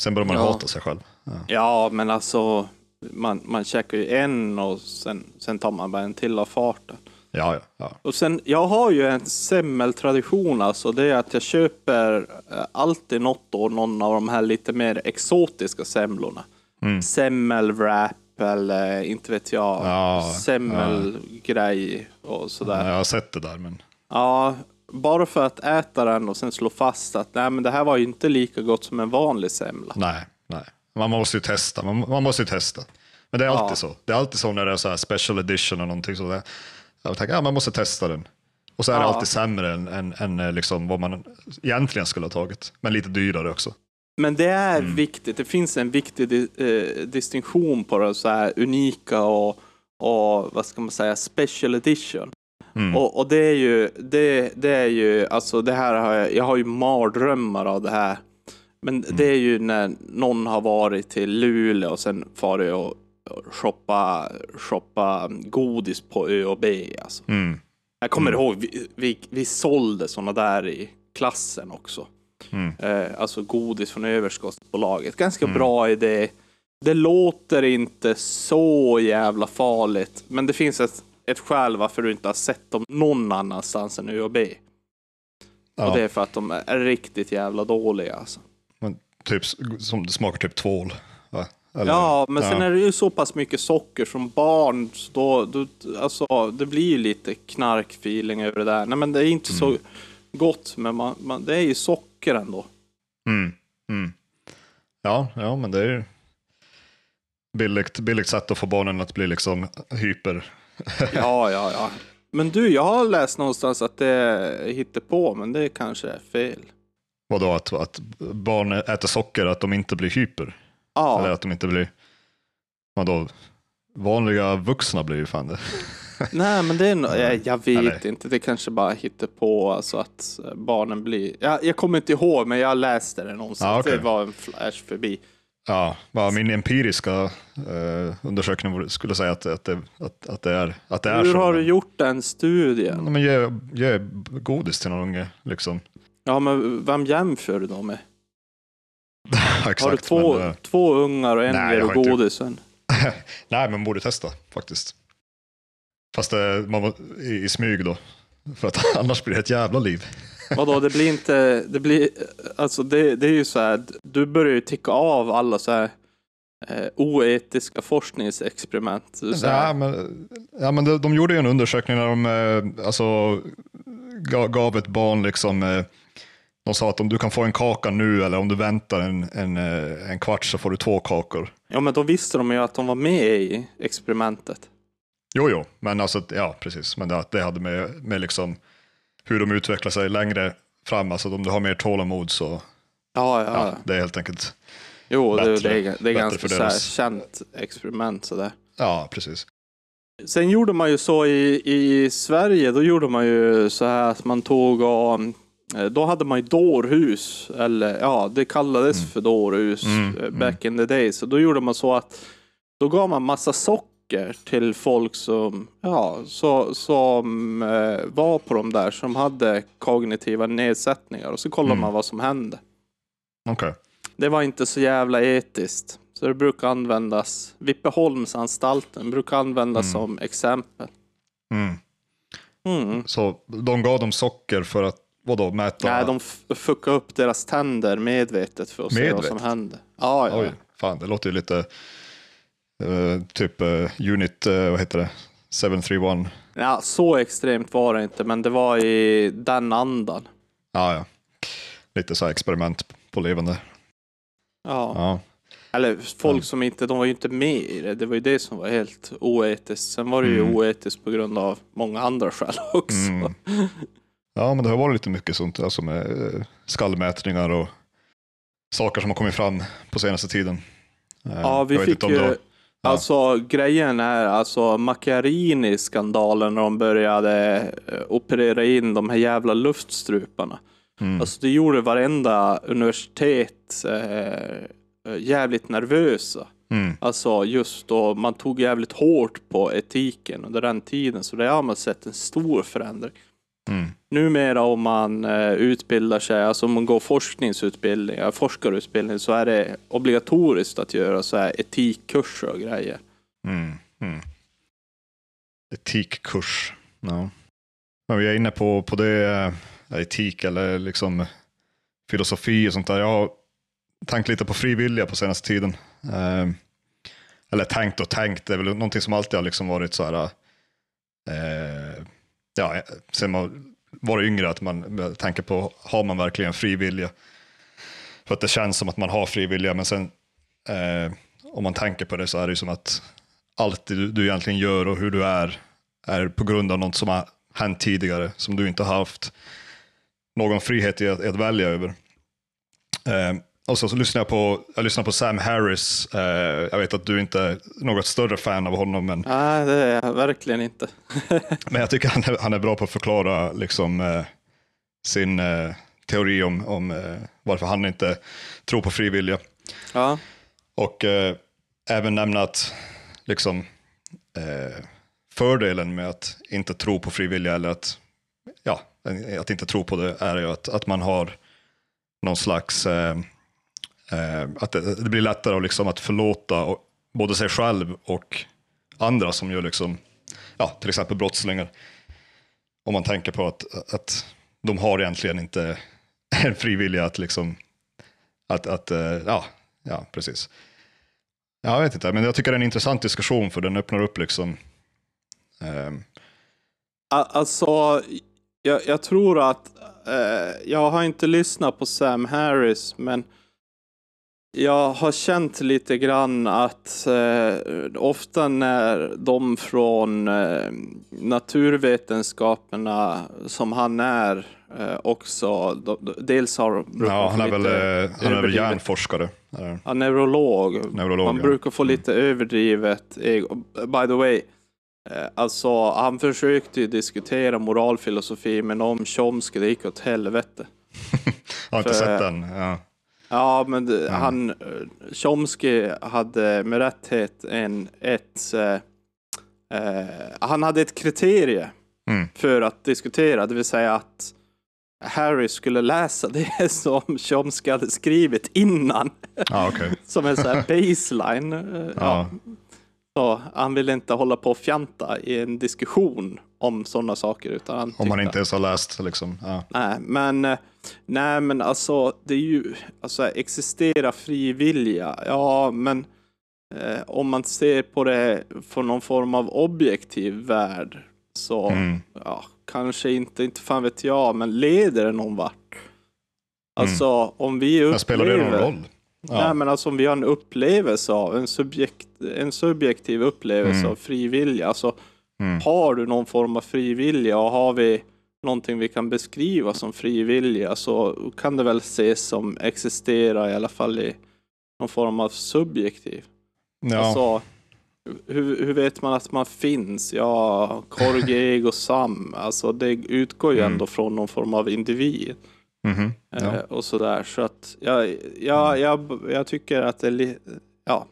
Sen börjar man Ja. hata sig själv. Ja. Ja, men alltså man, man käkar ju en och sen, sen tar man bara en till av farten. Ja, ja, ja. Och sen, jag har ju en semmeltradition alltså. Det är att jag köper eh, alltid något år någon av de här lite mer exotiska semlorna. Mm. Semmelwrap eller inte vet jag, Ja, semmelgrej och sådär. Jag har sett det där, men Ja, bara för att äta den och sen slå fast att nej, men det här var ju inte lika gott som en vanlig semla. nej, nej. Man måste ju testa. Man, man måste ju testa. Men det är alltid Ja. så. Det är alltid så när det är så här special edition och någonting sådär. Jag tänker, ja, man måste testa den. Och så är det Ja. alltid sämre än, än, än eh, liksom vad man egentligen skulle ha tagit. Men lite dyrare också. Men det är Mm. viktigt. Det finns en viktig di eh, distinktion på det så här unika och, och vad ska man säga, special edition. Mm. Och, och det är ju, det, det är ju, alltså det här har jag, jag har ju mardrömmar av det här. Men Mm. det är ju när någon har varit till Luleå och sen farit och och shoppa, shoppa godis på Ö och B alltså. Mm. Jag kommer ihåg, vi, vi, vi sålde sådana där i klassen också. Mm. Eh, alltså godis från överskottsbolaget. Ganska bra idé. Det låter inte så jävla farligt. Men det finns ett, ett skäl varför du inte har sett dem någon annanstans än ÖoB. Ja. Och det är för att de är riktigt jävla dåliga alltså. Men typ, som det smakar typ tvål. Va? Eller- Ja, men sen ja. är det ju så pass mycket socker som barn. Då, då, alltså, det blir ju lite knarkfeeling över det där. Nej, men det är inte så gott, men man, man, det är ju socker ändå. Mm. Mm. Ja, ja, men det är ju billigt, billigt sätt att få barnen att bli liksom hyper. Ja, ja, ja. Men du, jag har läst någonstans att det är på, men det kanske är fel. Vadå, att, att barn äter socker, att de inte blir hyper? Eller Ja, att de inte blir, vadå, vanliga vuxna blir ju fan det. Nej, men det är no jag, jag vet Eller? inte. Det kanske bara hittar på alltså att barnen blir... Jag, jag kommer inte ihåg, men jag läste det någonstans. Ah, okej. Det var en flash förbi. Ja, min empiriska eh, undersökning skulle säga att, att, det, att, att det är, att det är Hur så. har du gjort den studien? Nej, Men ge, ge godis till någon unge, liksom. Ja, men vem jämför du då med? Exakt, har du två, men, eh, två ungar och en Nej, ger inte- godisen? nej, men borde testa faktiskt. Fast eh, man var i, i smyg då. För att annars blir det ett jävla liv. Vadå, det blir inte... Det blir... Alltså det, det är ju så här, du börjar ju ticka av alla så här eh, oetiska forskningsexperiment. Så här, Ja, men, ja, men de, de gjorde ju en undersökning när de eh, alltså, ga- gav ett barn liksom eh, de sa att om du kan få en kaka nu eller om du väntar en, en, en kvart så får du två kakor. Ja, men då visste de ju att de var med i experimentet. Jo, jo, men alltså, ja, precis. Men det, det hade med, med liksom hur de utvecklar sig längre fram. Alltså om du har mer tålamod så, Ja, ja. ja, det är helt enkelt, Jo, det, Bättre- det, är, det är ganska så här känt experiment sådär. ja, precis. Sen gjorde man ju så i, i Sverige, då gjorde man ju så här att man tog och eh, då hade man ju dårhus, eller ja, det kallades för dårhus Mm, eh, back in the days. Så då gjorde man så att då gav man massa socker till folk som, ja, så, som eh, var på de där, som hade kognitiva nedsättningar. Och så kollade Mm. man vad som hände. Okej. Det var inte så jävla etiskt. Så det brukar användas, Vippeholmsanstalten brukar användas som exempel. Mm. Mm. Så de gav dem socker för att, vadå, mäta? Nej, de f- fuckade upp deras tänder medvetet för att se vad som hände. Ja, ja. Oj, fan det låter ju lite eh, typ eh, Unit, eh, vad heter det, 731. ja. Så extremt var det inte, men det var i den andan. Ja, ja. Lite så experiment på levande. Ja. Ja. Eller folk som inte, de var ju inte med i det. Det var ju det som var helt oetiskt. Sen var det ju Mm. oetiskt på grund av många andra skäl också. Mm. ja, men det har varit lite mycket sånt, alltså med skallmätningar och saker som har kommit fram på senaste tiden. Ja, vi fick ju... Ja. Alltså grejen är alltså Macchiarini-skandalen när de började eh, operera in de här jävla luftstruparna. Mm. Alltså det gjorde varenda universitet eh, jävligt nervösa. Mm. Alltså just då man tog jävligt hårt på etiken under den tiden. Så det har man sett en stor förändring. Mm. Numera om man eh, utbildar sig, alltså om man går forskningsutbildning, eh, forskarutbildning så är det obligatoriskt att göra så här etikkurser och grejer. Mm. Mm. Etikkurs. Ja. Men vi är inne på, på det, eh, etik eller liksom filosofi och sånt där. Jag har tänkt lite på frivilliga på senaste tiden. Eh, eller tänkt och tänkt, det är väl någonting som alltid har liksom varit så här, eh, ja, sen man var yngre, att man tänker på, har man verkligen frivilliga? För att det känns som att man har frivilliga, men sen eh, om man tänker på det så är det ju som att allt du, du egentligen gör och hur du är, är på grund av något som har hänt tidigare, som du inte har haft någon frihet i att, i att välja över. Eh, och så, så lyssnar jag på, jag lyssnar på Sam Harris. Eh, jag vet att du inte är något större fan av honom, men, Nej, det är jag verkligen inte. men jag tycker han är, han är bra på att förklara liksom, eh, sin eh, teori om, om eh, varför han inte tror på frivilliga. Ja, Och eh, även nämna att liksom, eh, fördelen med att inte tro på frivilliga eller att, ja, att inte tro på det är ju att, att man har någon slags, Eh, att det, det blir lättare att, liksom, att förlåta och, både sig själv och andra som gör liksom, ja, till exempel brottslingar. Om man tänker på att, att de har egentligen inte en frivilliga att liksom, att, att eh, ja, ja, precis. Jag vet inte, men jag tycker det är en intressant diskussion för den öppnar upp liksom. ehm, alltså jag, jag tror att, eh, jag har inte lyssnat på Sam Harris, men jag har känt lite grann att eh, ofta när de från eh, naturvetenskaperna som han är eh, också, de, de, dels har ja, han är väl, eh, han är väl överdrivet- hjärnforskare. Ja, neurolog. Neurolog, Man ja. brukar få lite överdrivet ego. By the way, Eh, Alltså, han försökte ju diskutera moralfilosofi, men om Chomsky, det gick åt helvete. Jag har inte För- sett den. Ja. Ja, men det, han, eh, Chomsky hade med rätthet en, ett, eh, eh, han hade ett kriterie Mm. för att diskutera, det vill säga att Harry skulle läsa det som Chomsky hade skrivit innan, Ja, okej. som en sån här baseline. eh, Ja. Så han ville inte hålla på och fjanta i en diskussion om sådana saker. Utan han Om man inte ens har läst liksom. Ja. Nej, men, eh, nej, men alltså det är ju, alltså existera fri vilja, ja men eh, om man ser på det från någon form av objektiv värld så, Mm. ja, kanske inte, inte fan vet jag, men leder det någon vart? Alltså om vi upplever... Men spelar det någon roll? Ja. Nej men alltså om vi har en upplevelse av, en, subjekt, en subjektiv upplevelse Mm. av fri vilja, alltså Mm. har du någon form av fri vilja och har vi någonting vi kan beskriva som fri vilja så kan det väl ses som existera i alla fall i någon form av subjektiv. ja. Alltså, hur, hur vet man att man finns? Ja, Korge, Ego, Sam. Alltså det utgår ju Mm. ändå från någon form av individ. Mhm. ja. Eh, och sådär. Så att jag, jag, jag, jag tycker att det är ja.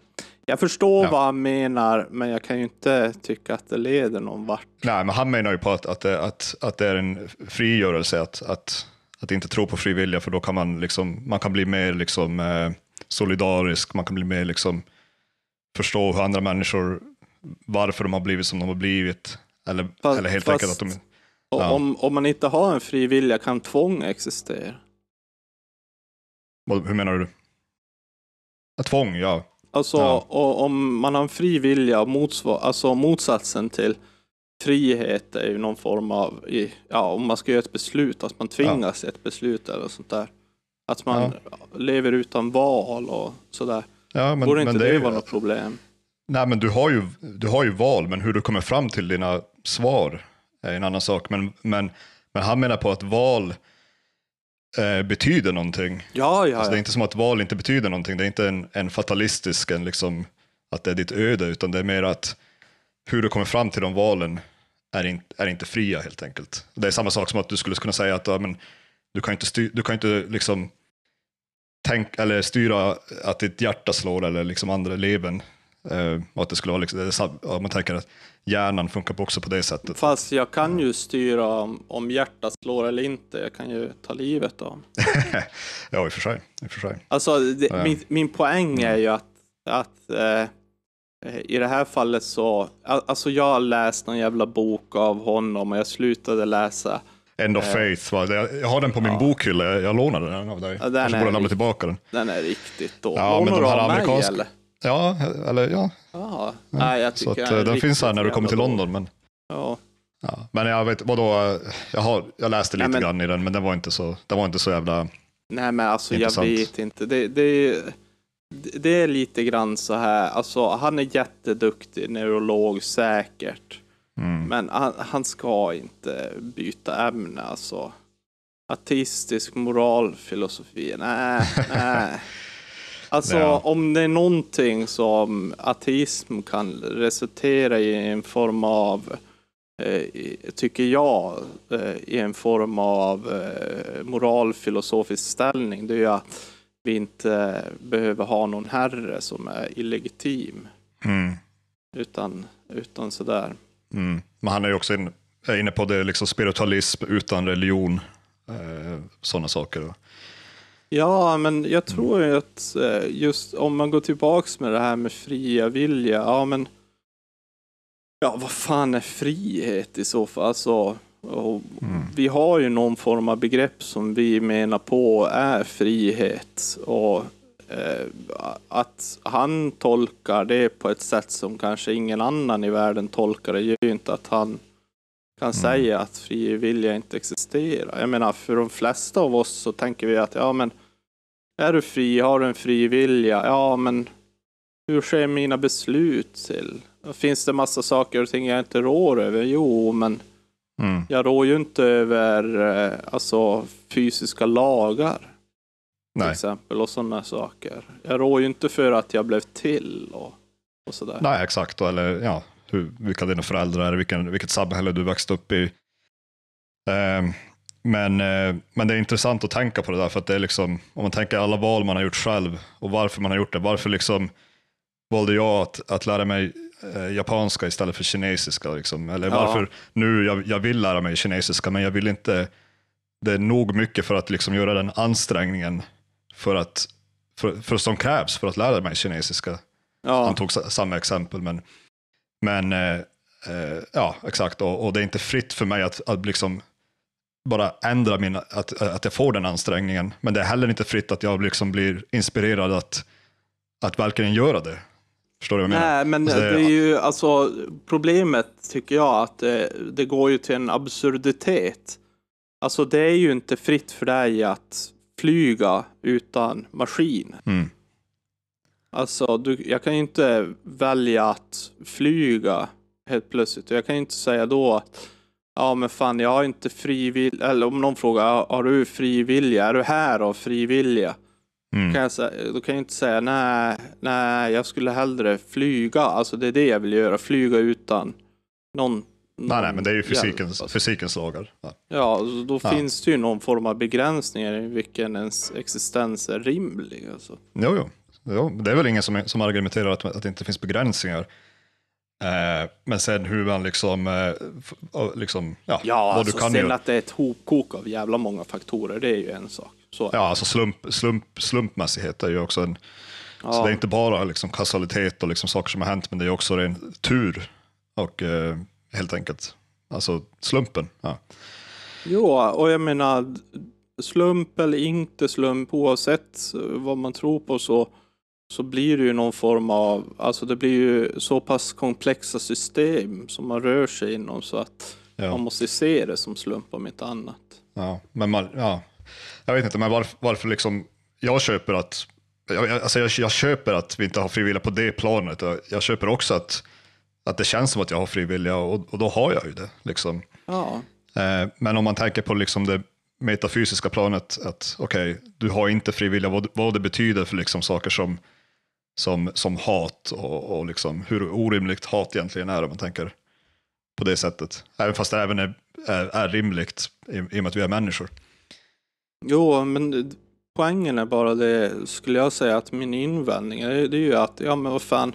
Jag förstår Ja. vad han menar, men jag kan ju inte tycka att det leder någon vart. Nej, men han menar ju på att, att, det, att, att det är en frigörelse att, att, att inte tro på frivilliga, för då kan man, liksom, man kan bli mer liksom, eh, solidarisk, man kan bli mer liksom, förstå hur andra människor, varför de har blivit som de har blivit. Eller, Fast- eller helt fast- enkelt att de... Ja. om, om man inte har en fri vilja kan tvång existera. Hur menar du? Tvång, ja. Alltså Ja. om man har en fri vilja, motsvar, alltså motsatsen till frihet är ju någon form av, ja om man ska göra ett beslut, att man tvingas till ett beslut eller sånt där. Att man lever utan val och sådär. ja men, Borde inte men det, ju- vara något problem? Nej, men du har, ju, du har ju val, men hur du kommer fram till dina svar är en annan sak. Men, men, men han menar på att val eh, betyder någonting. Ja, ja, Alltså, det är inte som att val inte betyder någonting. Det är inte en, en fatalistisk, en liksom, att det är ditt öde, utan det är mer att hur du kommer fram till de valen är, in, är inte fria helt enkelt. Det är samma sak som att du skulle kunna säga att ja, men, du kan inte, styr, du kan inte liksom, tänk, eller styra att ditt hjärta slår eller liksom andra levern. Eh, och att det skulle vara liksom, det ja, man tänker att hjärnan funkar också på det sättet. Fast jag kan ju styra om, om hjärtat slår eller inte. Jag kan ju ta livet av ja, i och för sig. I, för sig. Alltså, det, Ja. min, min poäng är ju att, att eh, i det här fallet så, al- alltså jag har läst någon jävla bok av honom och jag slutade läsa. End of faith, va? Jag har den på min bokhylla, jag, lånade den av dig. Ja, den Kanske borde lämna tillbaka den. Den är riktigt dålig. Ja, men Lånar de du här av mig, amerikanska- eller? Ja, eller ja. Jaha. Nej, jag Så att, är eh, den finns här när du kommer till London. Men. Ja. ja. men jag vet, vadå, jag, har, jag läste lite Nej, men- grann i den, men den var inte så, den var inte så jävla... Nej, men alltså jag Intressant. vet inte. Det, det, det är lite grann så här, alltså han är jätteduktig neurolog säkert. Mm. Men han, han ska inte byta ämne alltså. Ateistisk moralfilosofi, nej, nej. Alltså Ja. om det är någonting som ateism kan resultera i en form av, eh, tycker jag, eh, i en form av eh, moralfilosofisk ställning, det är ju att vi inte behöver ha någon herre som är illegitim. Mm. Utan, utan sådär. Mm. Men han är ju också inne på det, liksom spiritualism utan religion, eh, sådana saker. Ja, men jag tror ju att eh, just om man går tillbaks med det här med fria vilja, ja men Ja, vad fan är frihet i så fall? Alltså, och Vi har ju någon form av begrepp som vi menar på är frihet. Och eh, att han tolkar det på ett sätt som kanske ingen annan i världen tolkar det gör ju inte att han kan säga att fri vilja inte existerar. Jag menar, för de flesta av oss så tänker vi att ja, men är du fri, har du en fri vilja, ja, men hur sker mina beslut till? Finns det massa saker och ting jag inte rår över? Jo, men Mm. jag rår ju inte över eh, alltså, fysiska lagar till Nej. exempel och sådana saker. Jag rår ju inte för att jag blev till och, och sådär. Nej, exakt. Eller ja, hur, vilka dina föräldrar är, vilken, vilket samhälle du växte upp i. Eh, men, eh, men det är intressant att tänka på det där, för att det är liksom, om man tänker alla val man har gjort själv och varför man har gjort det. Varför liksom valde jag att, att lära mig eh, japanska istället för kinesiska? Liksom? Eller Ja. varför nu jag, jag vill lära mig kinesiska, men jag vill inte, det är nog mycket för att liksom göra den ansträngningen för att, för, för som krävs för att lära mig kinesiska. Ja, Han tog sa- samma exempel, men, men eh, eh, ja, exakt. Och, och det är inte fritt för mig att, att liksom bara ändra min, att, att jag får den ansträngningen. Men det är heller inte fritt att jag liksom blir inspirerad att, att verkligen göra det. Förstår du vad jag menar? Nej, men Alltså, det är ju alltså problemet tycker jag att det, det går ju till en absurditet. Alltså det är ju inte fritt för dig att flyga utan maskin. Mm. Alltså du, jag kan ju inte välja att flyga helt plötsligt. Jag kan ju inte säga då att ja men fan jag har inte frivillig, eller om någon frågar "Ja, har du frivilliga, är du här av frivilliga? Mm. Kan jag säga, då kan jag inte säga nej, nej, jag skulle hellre flyga. Alltså det är det jag vill göra, flyga utan någon. Nej, nej, men det är ju fysikens, alltså. fysikens lagar. Ja. Ja, så då Ja. finns det ju någon form av begränsningar i vilken ens existens är rimlig. Alltså. Jo, jo. jo, det är väl ingen som, som argumenterar att, att det inte finns begränsningar. Eh, men sen hur man liksom, eh, liksom ja, Ja, alltså du kan sen göra. att det är ett hopkok av jävla många faktorer, det är ju en sak. Så, Ja, alltså slump, slump, slumpmässighet är ju också en, så Ja. det är inte bara liksom kausalitet och liksom saker som har hänt, men det är också ren tur och eh, helt enkelt, alltså slumpen. Ja. Jo, och jag menar slump eller inte slump, oavsett vad man tror på så, så blir det ju någon form av, alltså det blir ju så pass komplexa system som man rör sig inom så att man Ja, måste se det som slump om inte annat. ja, men man, ja. Jag vet inte, men varför, varför liksom, jag köper att jag, alltså jag, jag köper att vi inte har frivilliga på det planet. Jag, jag köper också att, att det känns som att jag har frivilliga och, och då har jag ju det. Liksom. Ja, Eh, men om man tänker på liksom det metafysiska planet, att okej, du har inte frivilliga, vad, vad det betyder för liksom saker som, som, som hat och, och liksom hur orimligt hat egentligen är om man tänker på det sättet. Även fast det även är, är, är rimligt i, i och med att vi är människor. jo, men poängen är bara det, skulle jag säga att min invändning är, det är ju att, ja men vad fan,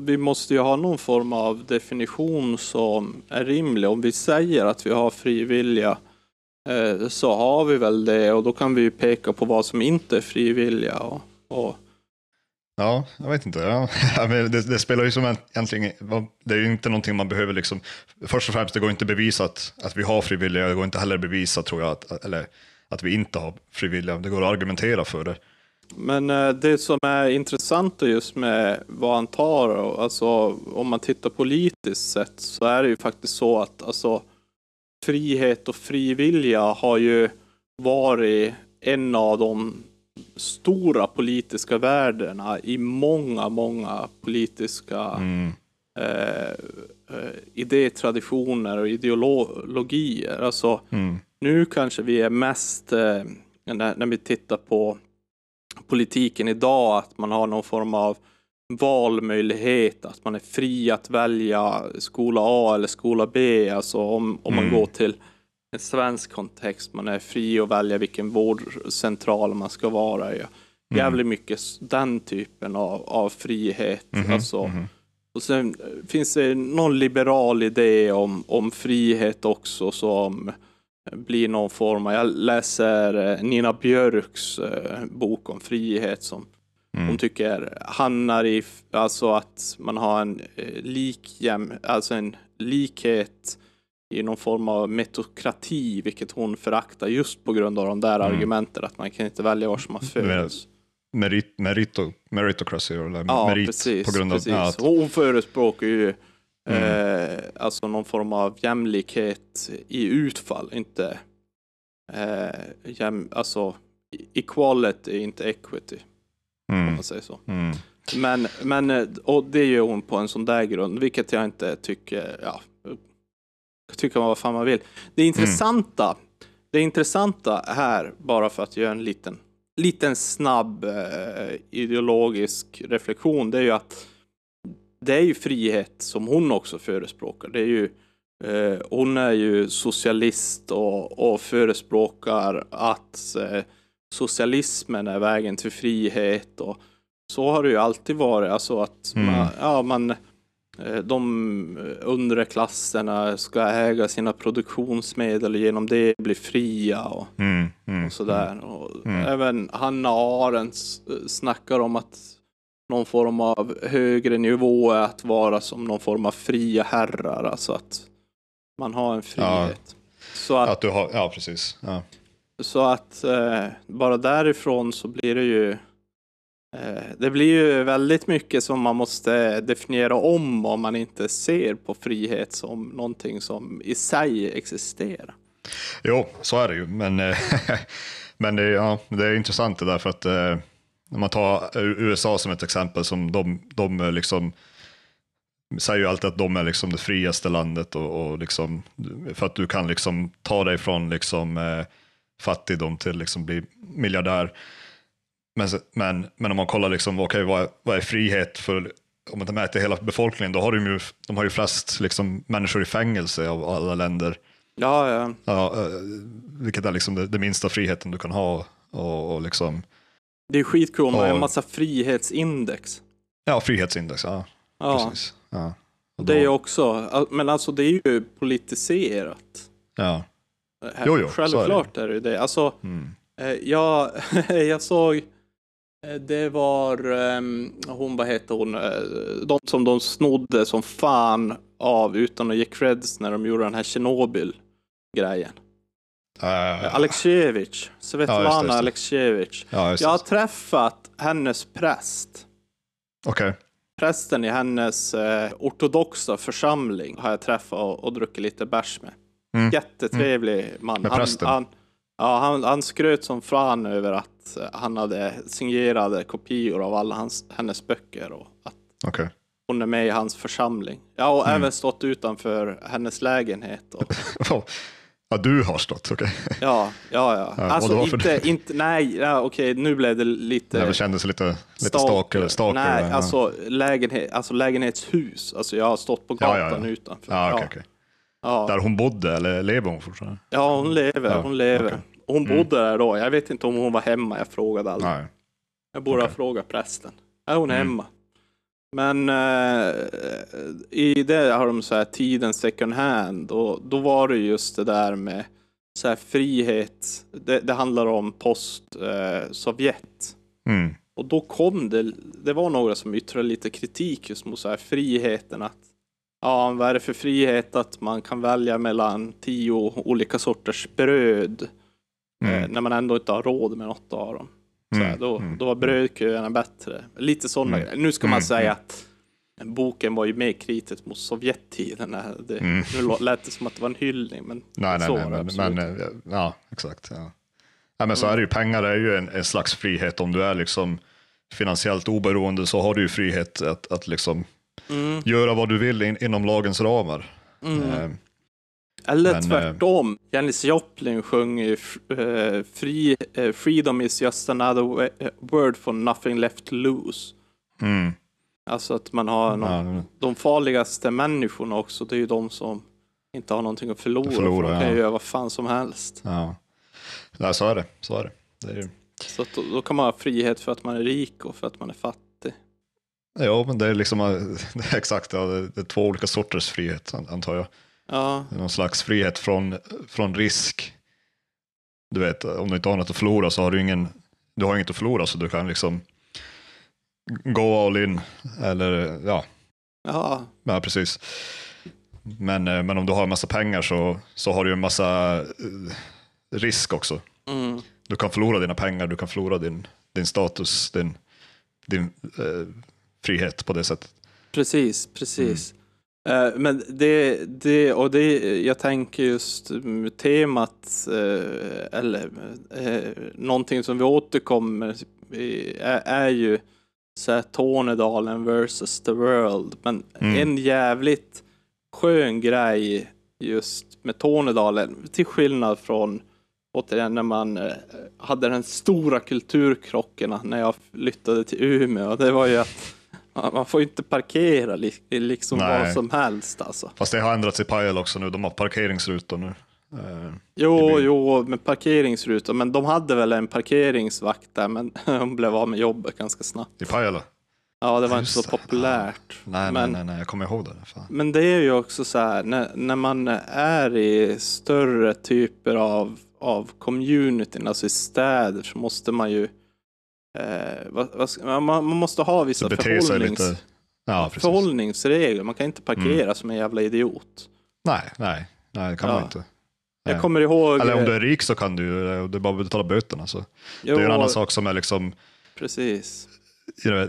vi måste ju ha någon form av definition som är rimlig. Om vi säger att vi har frivilliga eh, så har vi väl det och då kan vi ju peka på vad som inte är frivilliga. Och, och, Ja, jag vet inte. Ja. Men det, det spelar ju som egentligen, det är ju inte någonting man behöver liksom, först och främst det går inte bevisa att, att vi har frivilliga, det går inte heller bevisa tror jag, att, eller att vi inte har frivilliga, det går att argumentera för det. men eh, det som är intressant just med vad han tar, alltså om man tittar politiskt sett så är det ju faktiskt så att alltså, frihet och frivilliga har ju varit en av de stora politiska värdena i många, många politiska Mm. eh, eh, idétraditioner och ideologier. Alltså, Mm. nu kanske vi är mest, eh, när, när vi tittar på politiken idag, att man har någon form av valmöjlighet, att man är fri att välja skola A eller skola B. Alltså om, om man Mm. går till svensk kontext, man är fri att välja vilken vårdcentral man ska vara i. Jävligt mycket den typen av, av frihet. Mhm, Alltså, mhm. och sen eh, finns det någon liberal idé om, om frihet också som blir någon form av, jag läser eh, Nina Björks eh, bok om frihet som Mm. hon tycker hamnar i, alltså att man har en eh, likjäm, alltså en likhet i någon form av metokrati, vilket hon föraktar just på grund av de där Mm. argumenten att man kan inte välja var som man föds. Merit, merito, meritocracy, eller Ja, merit precis. på grund av precis. att, Hon förespråkar ju Mm. eh, alltså någon form av jämlikhet i utfall, inte eh, jäm, alltså equality, inte equity, om mm, man säger så. mm, Men, men och det gör hon på en sån där grund, vilket jag inte tycker, ja, tycker man vad fan man vill. Det intressanta, det intressanta här, bara för att göra en liten, liten snabb eh, ideologisk reflektion, det är ju att det är ju frihet som hon också förespråkar. Det är ju, eh, hon är ju socialist och, och förespråkar att eh, socialismen är vägen till frihet. Och så har det ju alltid varit. Alltså att Mm. man, ja, man, de undre klasserna ska äga sina produktionsmedel och genom det bli fria. Och, Mm, mm, och sådär. Och Mm. Även Hanna Arendt s- snackar om att någon form av högre nivå är att vara som någon form av fria herrar, alltså att man har en frihet. Så att, Att du har, ja precis. Ja. så att eh, bara därifrån så blir det ju eh, Eh, det blir ju väldigt mycket som man måste definiera om om man inte ser på frihet som någonting som i sig existerar. Jo, så är det ju. Men, eh, men det, är- ja, det är intressant det där för att eh, när man tar USA som ett exempel, som de, de liksom säger ju alltid att de är liksom det friaste landet och, och liksom, för att du kan liksom ta dig från liksom, fattigdom till liksom bli miljardär. Men, men, men om man kollar liksom, okej, vad, är- vad är frihet för, om man mäter hela befolkningen, då har de ju, de har ju flest liksom, människor i fängelse av alla länder. Ja, ja. Ja, eh, vilket är liksom det, det minsta friheten du kan ha. Och, och liksom, Det är har Ja. en massa frihetsindex. ja, frihetsindex, ja. Ja, Precis. Ja. Och det är då- också, men alltså det är ju politiserat. Ja. Jo, jo, så är det. Självklart är det det. Alltså, Mm. eh, jag, jag såg, eh, det var, ehm, hon, vad heter hon, eh, de som de snodde som fan av utan att ge creds när de gjorde den här Tjernobyl-grejen. Eh, Alexievich, Ja, Svetlana det. Alexievich. ja, Jag har träffat hennes präst. Okej. Prästen i hennes eh, ortodoxa församling har jag träffat och, och druckit lite bärs med. Mm. Jättetrevlig man. Med Han, prästen? han, ja, han, han skröt som fan över att eh, han hade signerade kopior av alla hans, hennes böcker och att Okej. hon är med i hans församling. Ja, och Mm. även stått utanför hennes lägenhet. Och, Ja, du har stått, okej. ja, ja, ja. Ja, och Alltså inte, inte, nej, ja, okej, nu blev det lite... Det kändes lite, lite stalker. stalker Nej, ja. alltså, lägenhet, alltså lägenhetshus. Alltså jag har stått på Ja, gatan ja, ja. utanför. Ja, okej, ja. Där hon bodde, eller lever hon fortfarande? ja, hon lever. Ja, hon lever. okej. Hon Mm. bodde där då. Jag vet inte om hon var hemma. Jag frågade aldrig. Nej. Jag borde ha okej. frågat prästen. Är hon Mm. hemma? Men eh, i det har de så här tiden second hand och då var det just det där med så här frihet. Det, det handlar om post eh, Sovjet. Mm. Och då kom det, det var några som yttrade lite kritik just mot så här friheten att ja, vad är det för frihet att man kan välja mellan tio olika sorters bröd eh, Mm. när man ändå inte har råd med något av dem. Så här, Mm, då, mm, då var brödköerna bättre. Lite sådana Mm. Nu ska man Mm, säga mm. att boken var ju mer kritisk mot Sovjettiden. Det, Mm. Nu lät det som att det var en hyllning, men Nej, nej, så nej, var det men, men eh, ja, exakt. Ja. Ja, men så Mm. är det ju, pengar är ju en, en slags frihet. Om du är liksom finansiellt oberoende så har du ju frihet att, att liksom Mm, göra vad du vill in, inom lagens ramar. mm. Eh, Eller Men, tvärtom. Janis Joplin sjöng ju eh, free, eh, Freedom is just another eh, word for nothing left to lose. mm, Alltså att man har någon, ja, de farligaste människorna också, det är ju de som inte har någonting att förlora. Förlora, för de kan ju ja. göra vad fan som helst. ja. Nej, så är det. Så är det. det är ju... Så då, då kan man ha frihet för att man är rik och för att man är fattig. Ja, men det är liksom det är exakt, ja, det är två olika sorters frihet an- antar jag. Ja, Någon slags frihet från, från risk. Du vet, om du inte har något att förlora så har du ingen, du har inget att förlora så du kan liksom gå all in. Eller ja, ja, ja precis. Men, eh, men om du har en massa pengar så, så har du en massa eh, risk också. mm, Du kan förlora dina pengar, du kan förlora din, din status, din, din eh, frihet på det sättet. precis, precis. Eh, Men det, det, och det, jag tänker just temat, eh, eller eh, någonting som vi återkommer i, är, är ju så här Tornedalen versus the world. Men Mm. en jävligt skön grej just med Tornedalen, till skillnad från återigen när man hade den stora kulturkrocken när jag flyttade till Umeå. Det var ju att Man får ju inte parkera li- liksom Nej. vad som helst alltså. Fast det har ändrats i Pajala också nu. De har parkeringsrutor nu. Eh, Jo, jo, med parkeringsrutor. Men de hade väl en parkeringsvakt där, men de blev av med jobbet ganska snabbt. I Pajala? Ja, det var inte Just så det. populärt. Nej, men, nej, nej, nej, jag kommer ihåg det. Fan. men det är ju också så här, när, när man är i större typer av, av communityn, alltså i städer, så måste man ju eh, vad, vad, man, man måste ha vissa förhållnings, lite... Ja, förhållningsregler. Man kan inte parkera som en jävla idiot. Nej, nej, nej, det kan Ja. man inte. Jag Nej. kommer ihåg... Eller om du är rik så kan du ju, det är bara betala böterna. Så. jo, Det är en annan sak som är liksom, Precis.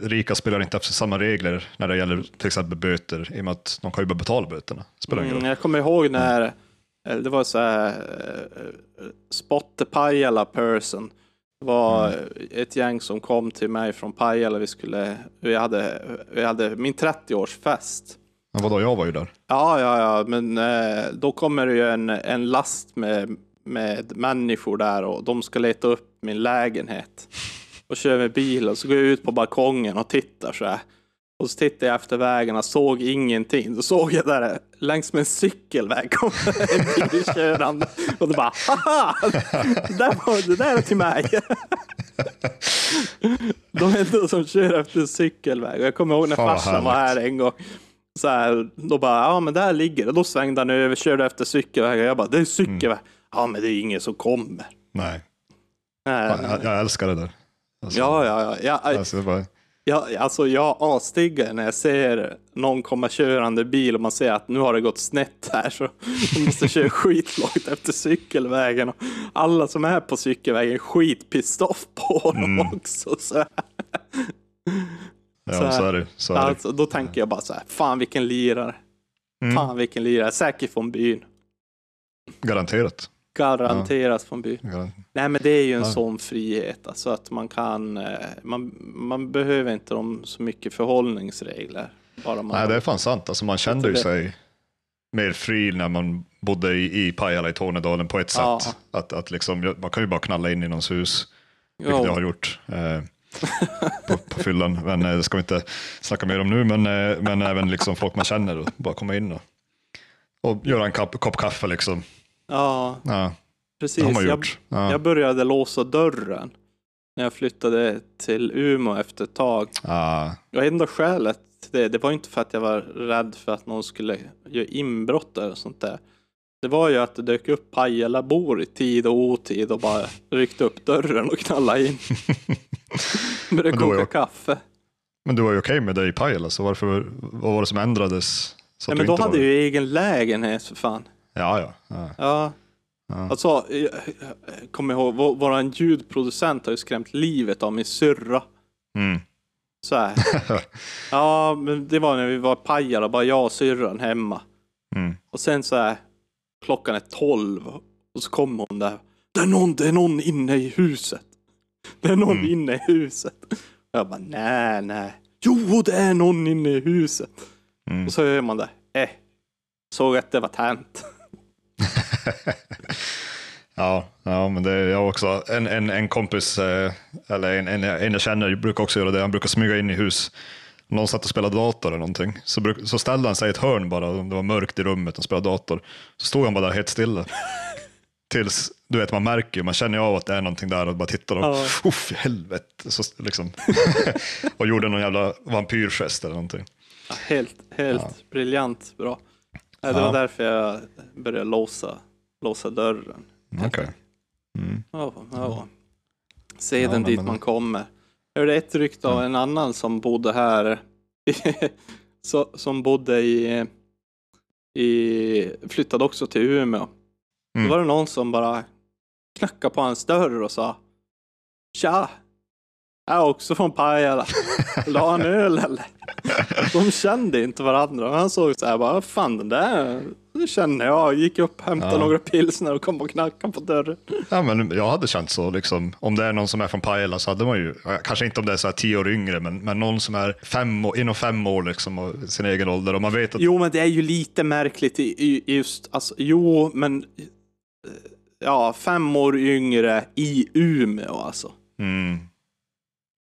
rika spelar inte efter samma regler när det gäller till exempel böter, i och med att de kan ju bara betala böterna. Spelar Mm, jag kommer ihåg när eh, det var så här eh, Spot the Pajala person. Det var Mm. ett gäng som kom till mig från Pajala. Vi skulle, vi hade, vi hade min 30-årsfest. Men vadå, jag var ju där. Ja, ja, ja, men eh, då kommer det ju en, en last med, med människor där och de ska leta upp min lägenhet. Och kör med bilen så går jag ut på balkongen och tittar så här. Och så tittar jag efter och såg ingenting. Då såg jag där längs med en cykelväg kom en bil körande. Och då bara haha! Det där, var, det där är till mig. De enda som kör efter en cykelväg. Och jag kommer ihåg när Fan, farsan var här en gång. Så här, då bara, ja men där ligger det. Då svängde han över, körde efter cykelvägen. Jag bara, det är cykelväg. Ja men det är ingen som kommer. Nej, Nej, jag, jag, jag älskar det där. Alltså, Ja, ja, ja. Alltså, det bara, ja alltså jag asdiggar när jag ser någon komma körande bil och man ser att nu har det gått snett här så de måste köra skitlångt efter cykelvägen. Och alla som är på cykelvägen är skitpissed off på dem också. Så, ja, Så här. så är det. Så är det. alltså, då tänker jag bara så här, fan vilken lirare. Mm. Fan vilken lirare. Säkert från byn. Garanterat. Garanterat från byn. Garan- Nej men det är ju en Ja. sån frihet. Alltså att man kan, eh, man, man behöver inte de så mycket förhållningsregler. Bara man Nej, det är fan sant. Alltså, man kände ju det- sig mer fri när man bodde i, i Pajala i Tornedalen på ett Ja. sätt. Att, att liksom, man kan ju bara knalla in i någons hus, vilket Ja. jag har gjort eh, på, på fyllan. Men eh, det ska vi inte snacka mer om nu, men, eh, men även liksom folk man känner och bara komma in och, och göra en kopp, kopp kaffe. Liksom. Ja, Ja, precis. har man Jag. Ja. jag började låsa dörren när jag flyttade till Umeå efter ett tag. Ja, Och enda skälet till det, det var inte för att jag var rädd för att någon skulle göra inbrott eller sånt där. Det var ju att det dök upp Pajalabor i tid och otid och bara ryckte upp dörren och knallade in. Började koka jag- kaffe. men du var ju okej med det i Pajala, så varför, vad var det som ändrades? Så Ja, men då hade jag ju egen lägenhet för fan. Ja, ja. ja. Ja. Ja. Alltså, jag, jag kommer ihåg, vår, våran ljudproducent har ju skrämt livet av min syrra. Mm. Så här. Ja, men det var när vi var i Pajala, bara jag och syrran hemma. Mm. Och sen så här, klockan är tolv och så kommer hon där. Det är någon, det är någon inne i huset. Det är någon Mm. inne i huset. Och jag bara, nej, nej. Jo, det är någon inne i huset. Mm. Och så hör man det. Eh, såg att det var tänt. Ja, ja, men det är jag också. En, en, en kompis, eh, eller en, en, en jag känner, brukar också göra det. Han brukar smyga in i hus. Någon satt och spelade dator eller någonting, så, bruk, så ställde han sig i ett hörn bara, det var mörkt i rummet och spelade dator. Så stod han bara där helt stilla. Tills, du vet, man märker ju, man känner ju av att det är någonting där och bara tittar och, Ja. uff, helvete. Så, liksom. och gjorde någon jävla vampyrgest eller någonting. Ja, helt, helt briljant bra. Det var därför jag började låsa, låsa dörren. Okej. Mm. Ja, ja. Se Ja, den men- dit men- man kommer. Jag hörde ett rykte av en annan som bodde här. som bodde i, i... Flyttade också till Umeå. Mm. Då var det någon som bara knackade på hans dörr och sa Tja! Är också från Pajala. Vill du ha en öl eller? De kände inte varandra. Men han såg så här bara, "Vad fan den där det känner jag. Gick upp, hämtade Ja. några pilsner och kom och knackade på dörren. Ja, men jag hade känt så, liksom, om det är någon som är från Pajala så hade man ju, kanske inte om det är så här tio år yngre, men, men någon som är fem år, inom fem år liksom, och sin egen ålder och man vet att Jo, men det är ju lite märkligt i, i just, alltså, jo, men eh, ja, fem år yngre i Umeå alltså. mm,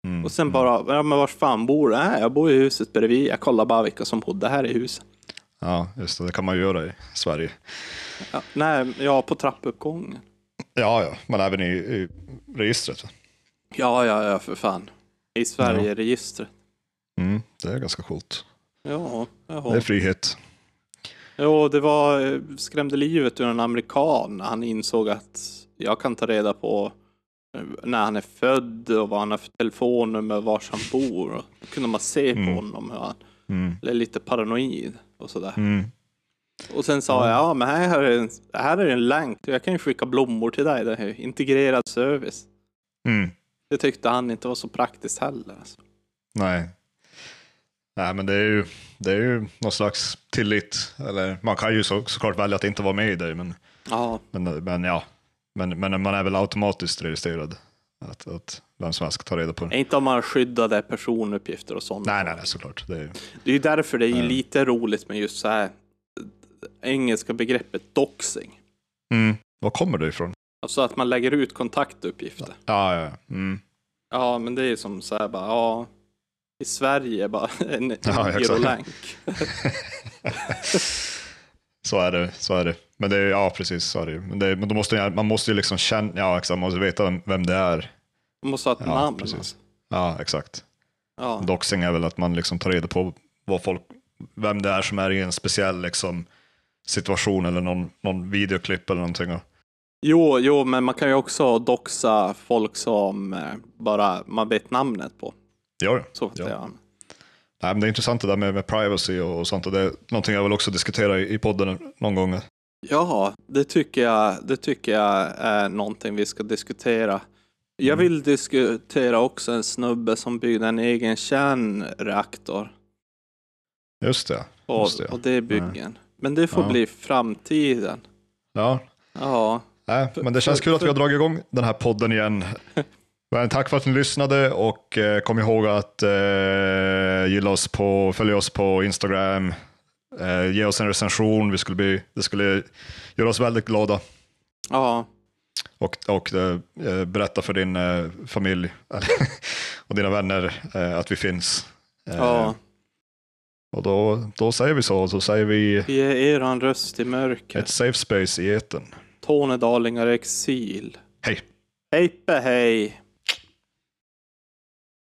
Mm. Och sen bara, ja men var fan bor du? Nej, jag bor i huset bredvid. Jag kollar bara vilka som bodde här i huset. Ja, just det. Det kan man ju göra i Sverige. Ja, nej, ja på trappuppgången. Ja, ja, men även i, i registret. Ja, ja, ja för fan. I Sverige-registret. Mm, det är ganska coolt. Ja, Det är frihet. Jo, det var, eh, skrämde livet ur en amerikan när han insåg att jag kan ta reda på när han är född och vad han har för telefonnummer, var han bor. Och då kunde man se på Mm. honom hur han Mm. är lite paranoid och sådär. Mm. Och sen sa jag, ja men här är, en, här är en länk, jag kan ju skicka blommor till dig, det här integrerad service. Mm. Det tyckte han inte var så praktiskt heller. Alltså. Nej. Nej, men det är ju, det är ju någon slags tillit. Eller man kan ju så, såklart välja att inte vara med i det, men, Ja, men, men ja. Men, men man är väl automatiskt registrad. Att, att vem som helst ska ta reda på det. inte om man skyddade personuppgifter och sånt. Nej, nej, nej, såklart. Det är, Det är ju därför det är lite roligt med just så här engelska begreppet doxing. mm. Var kommer det ifrån? Alltså att man lägger ut kontaktuppgifter. Ja, ja. Mm. Ja, men det är som så här bara, ja, i Sverige bara en, Ja, girolänk. Så är det. Så är det. Men det är, ja, precis. Så är det. Men, det, men då måste, man måste ju liksom känna, ja, exakt, man måste veta vem, det är. Man måste ha ett Ja, namn. precis. Alltså. Ja, exakt. Ja. Doxing är väl att man liksom tar reda på vad folk, vem det är som är i en speciell liksom, situation eller någon, någon videoklipp eller någonting. Jo, jo, men man kan ju också doxa folk som eh, bara man vet namnet på. Ja, ja. Så Ja. Nej, men det är intressant det där med, med privacy och, och sånt. Och det är någonting jag vill också diskutera i, i podden någon gång. Ja, det tycker jag, det tycker jag är någonting vi ska diskutera. Jag Mm. vill diskutera också en snubbe som byggde en egen kärnreaktor. Just det. Och, Just det. och det är byggen. Men det får Ja. bli framtiden. Ja, Ja, Nej, men det känns för- kul att vi har dragit igång den här podden igen. Men tack för att ni lyssnade och eh, kom ihåg att eh, gilla oss på, följa oss på Instagram, eh, ge oss en recension, vi skulle bli, det skulle göra oss väldigt glada. ja, Och, och eh, eh, berätta för din eh, familj och dina vänner eh, att vi finns. Ja. Och då, då säger vi så, så säger vi Vi är eran röst i mörker. ett safe space i etern. Tornedalingar i exil. Hej! Hejpe hej!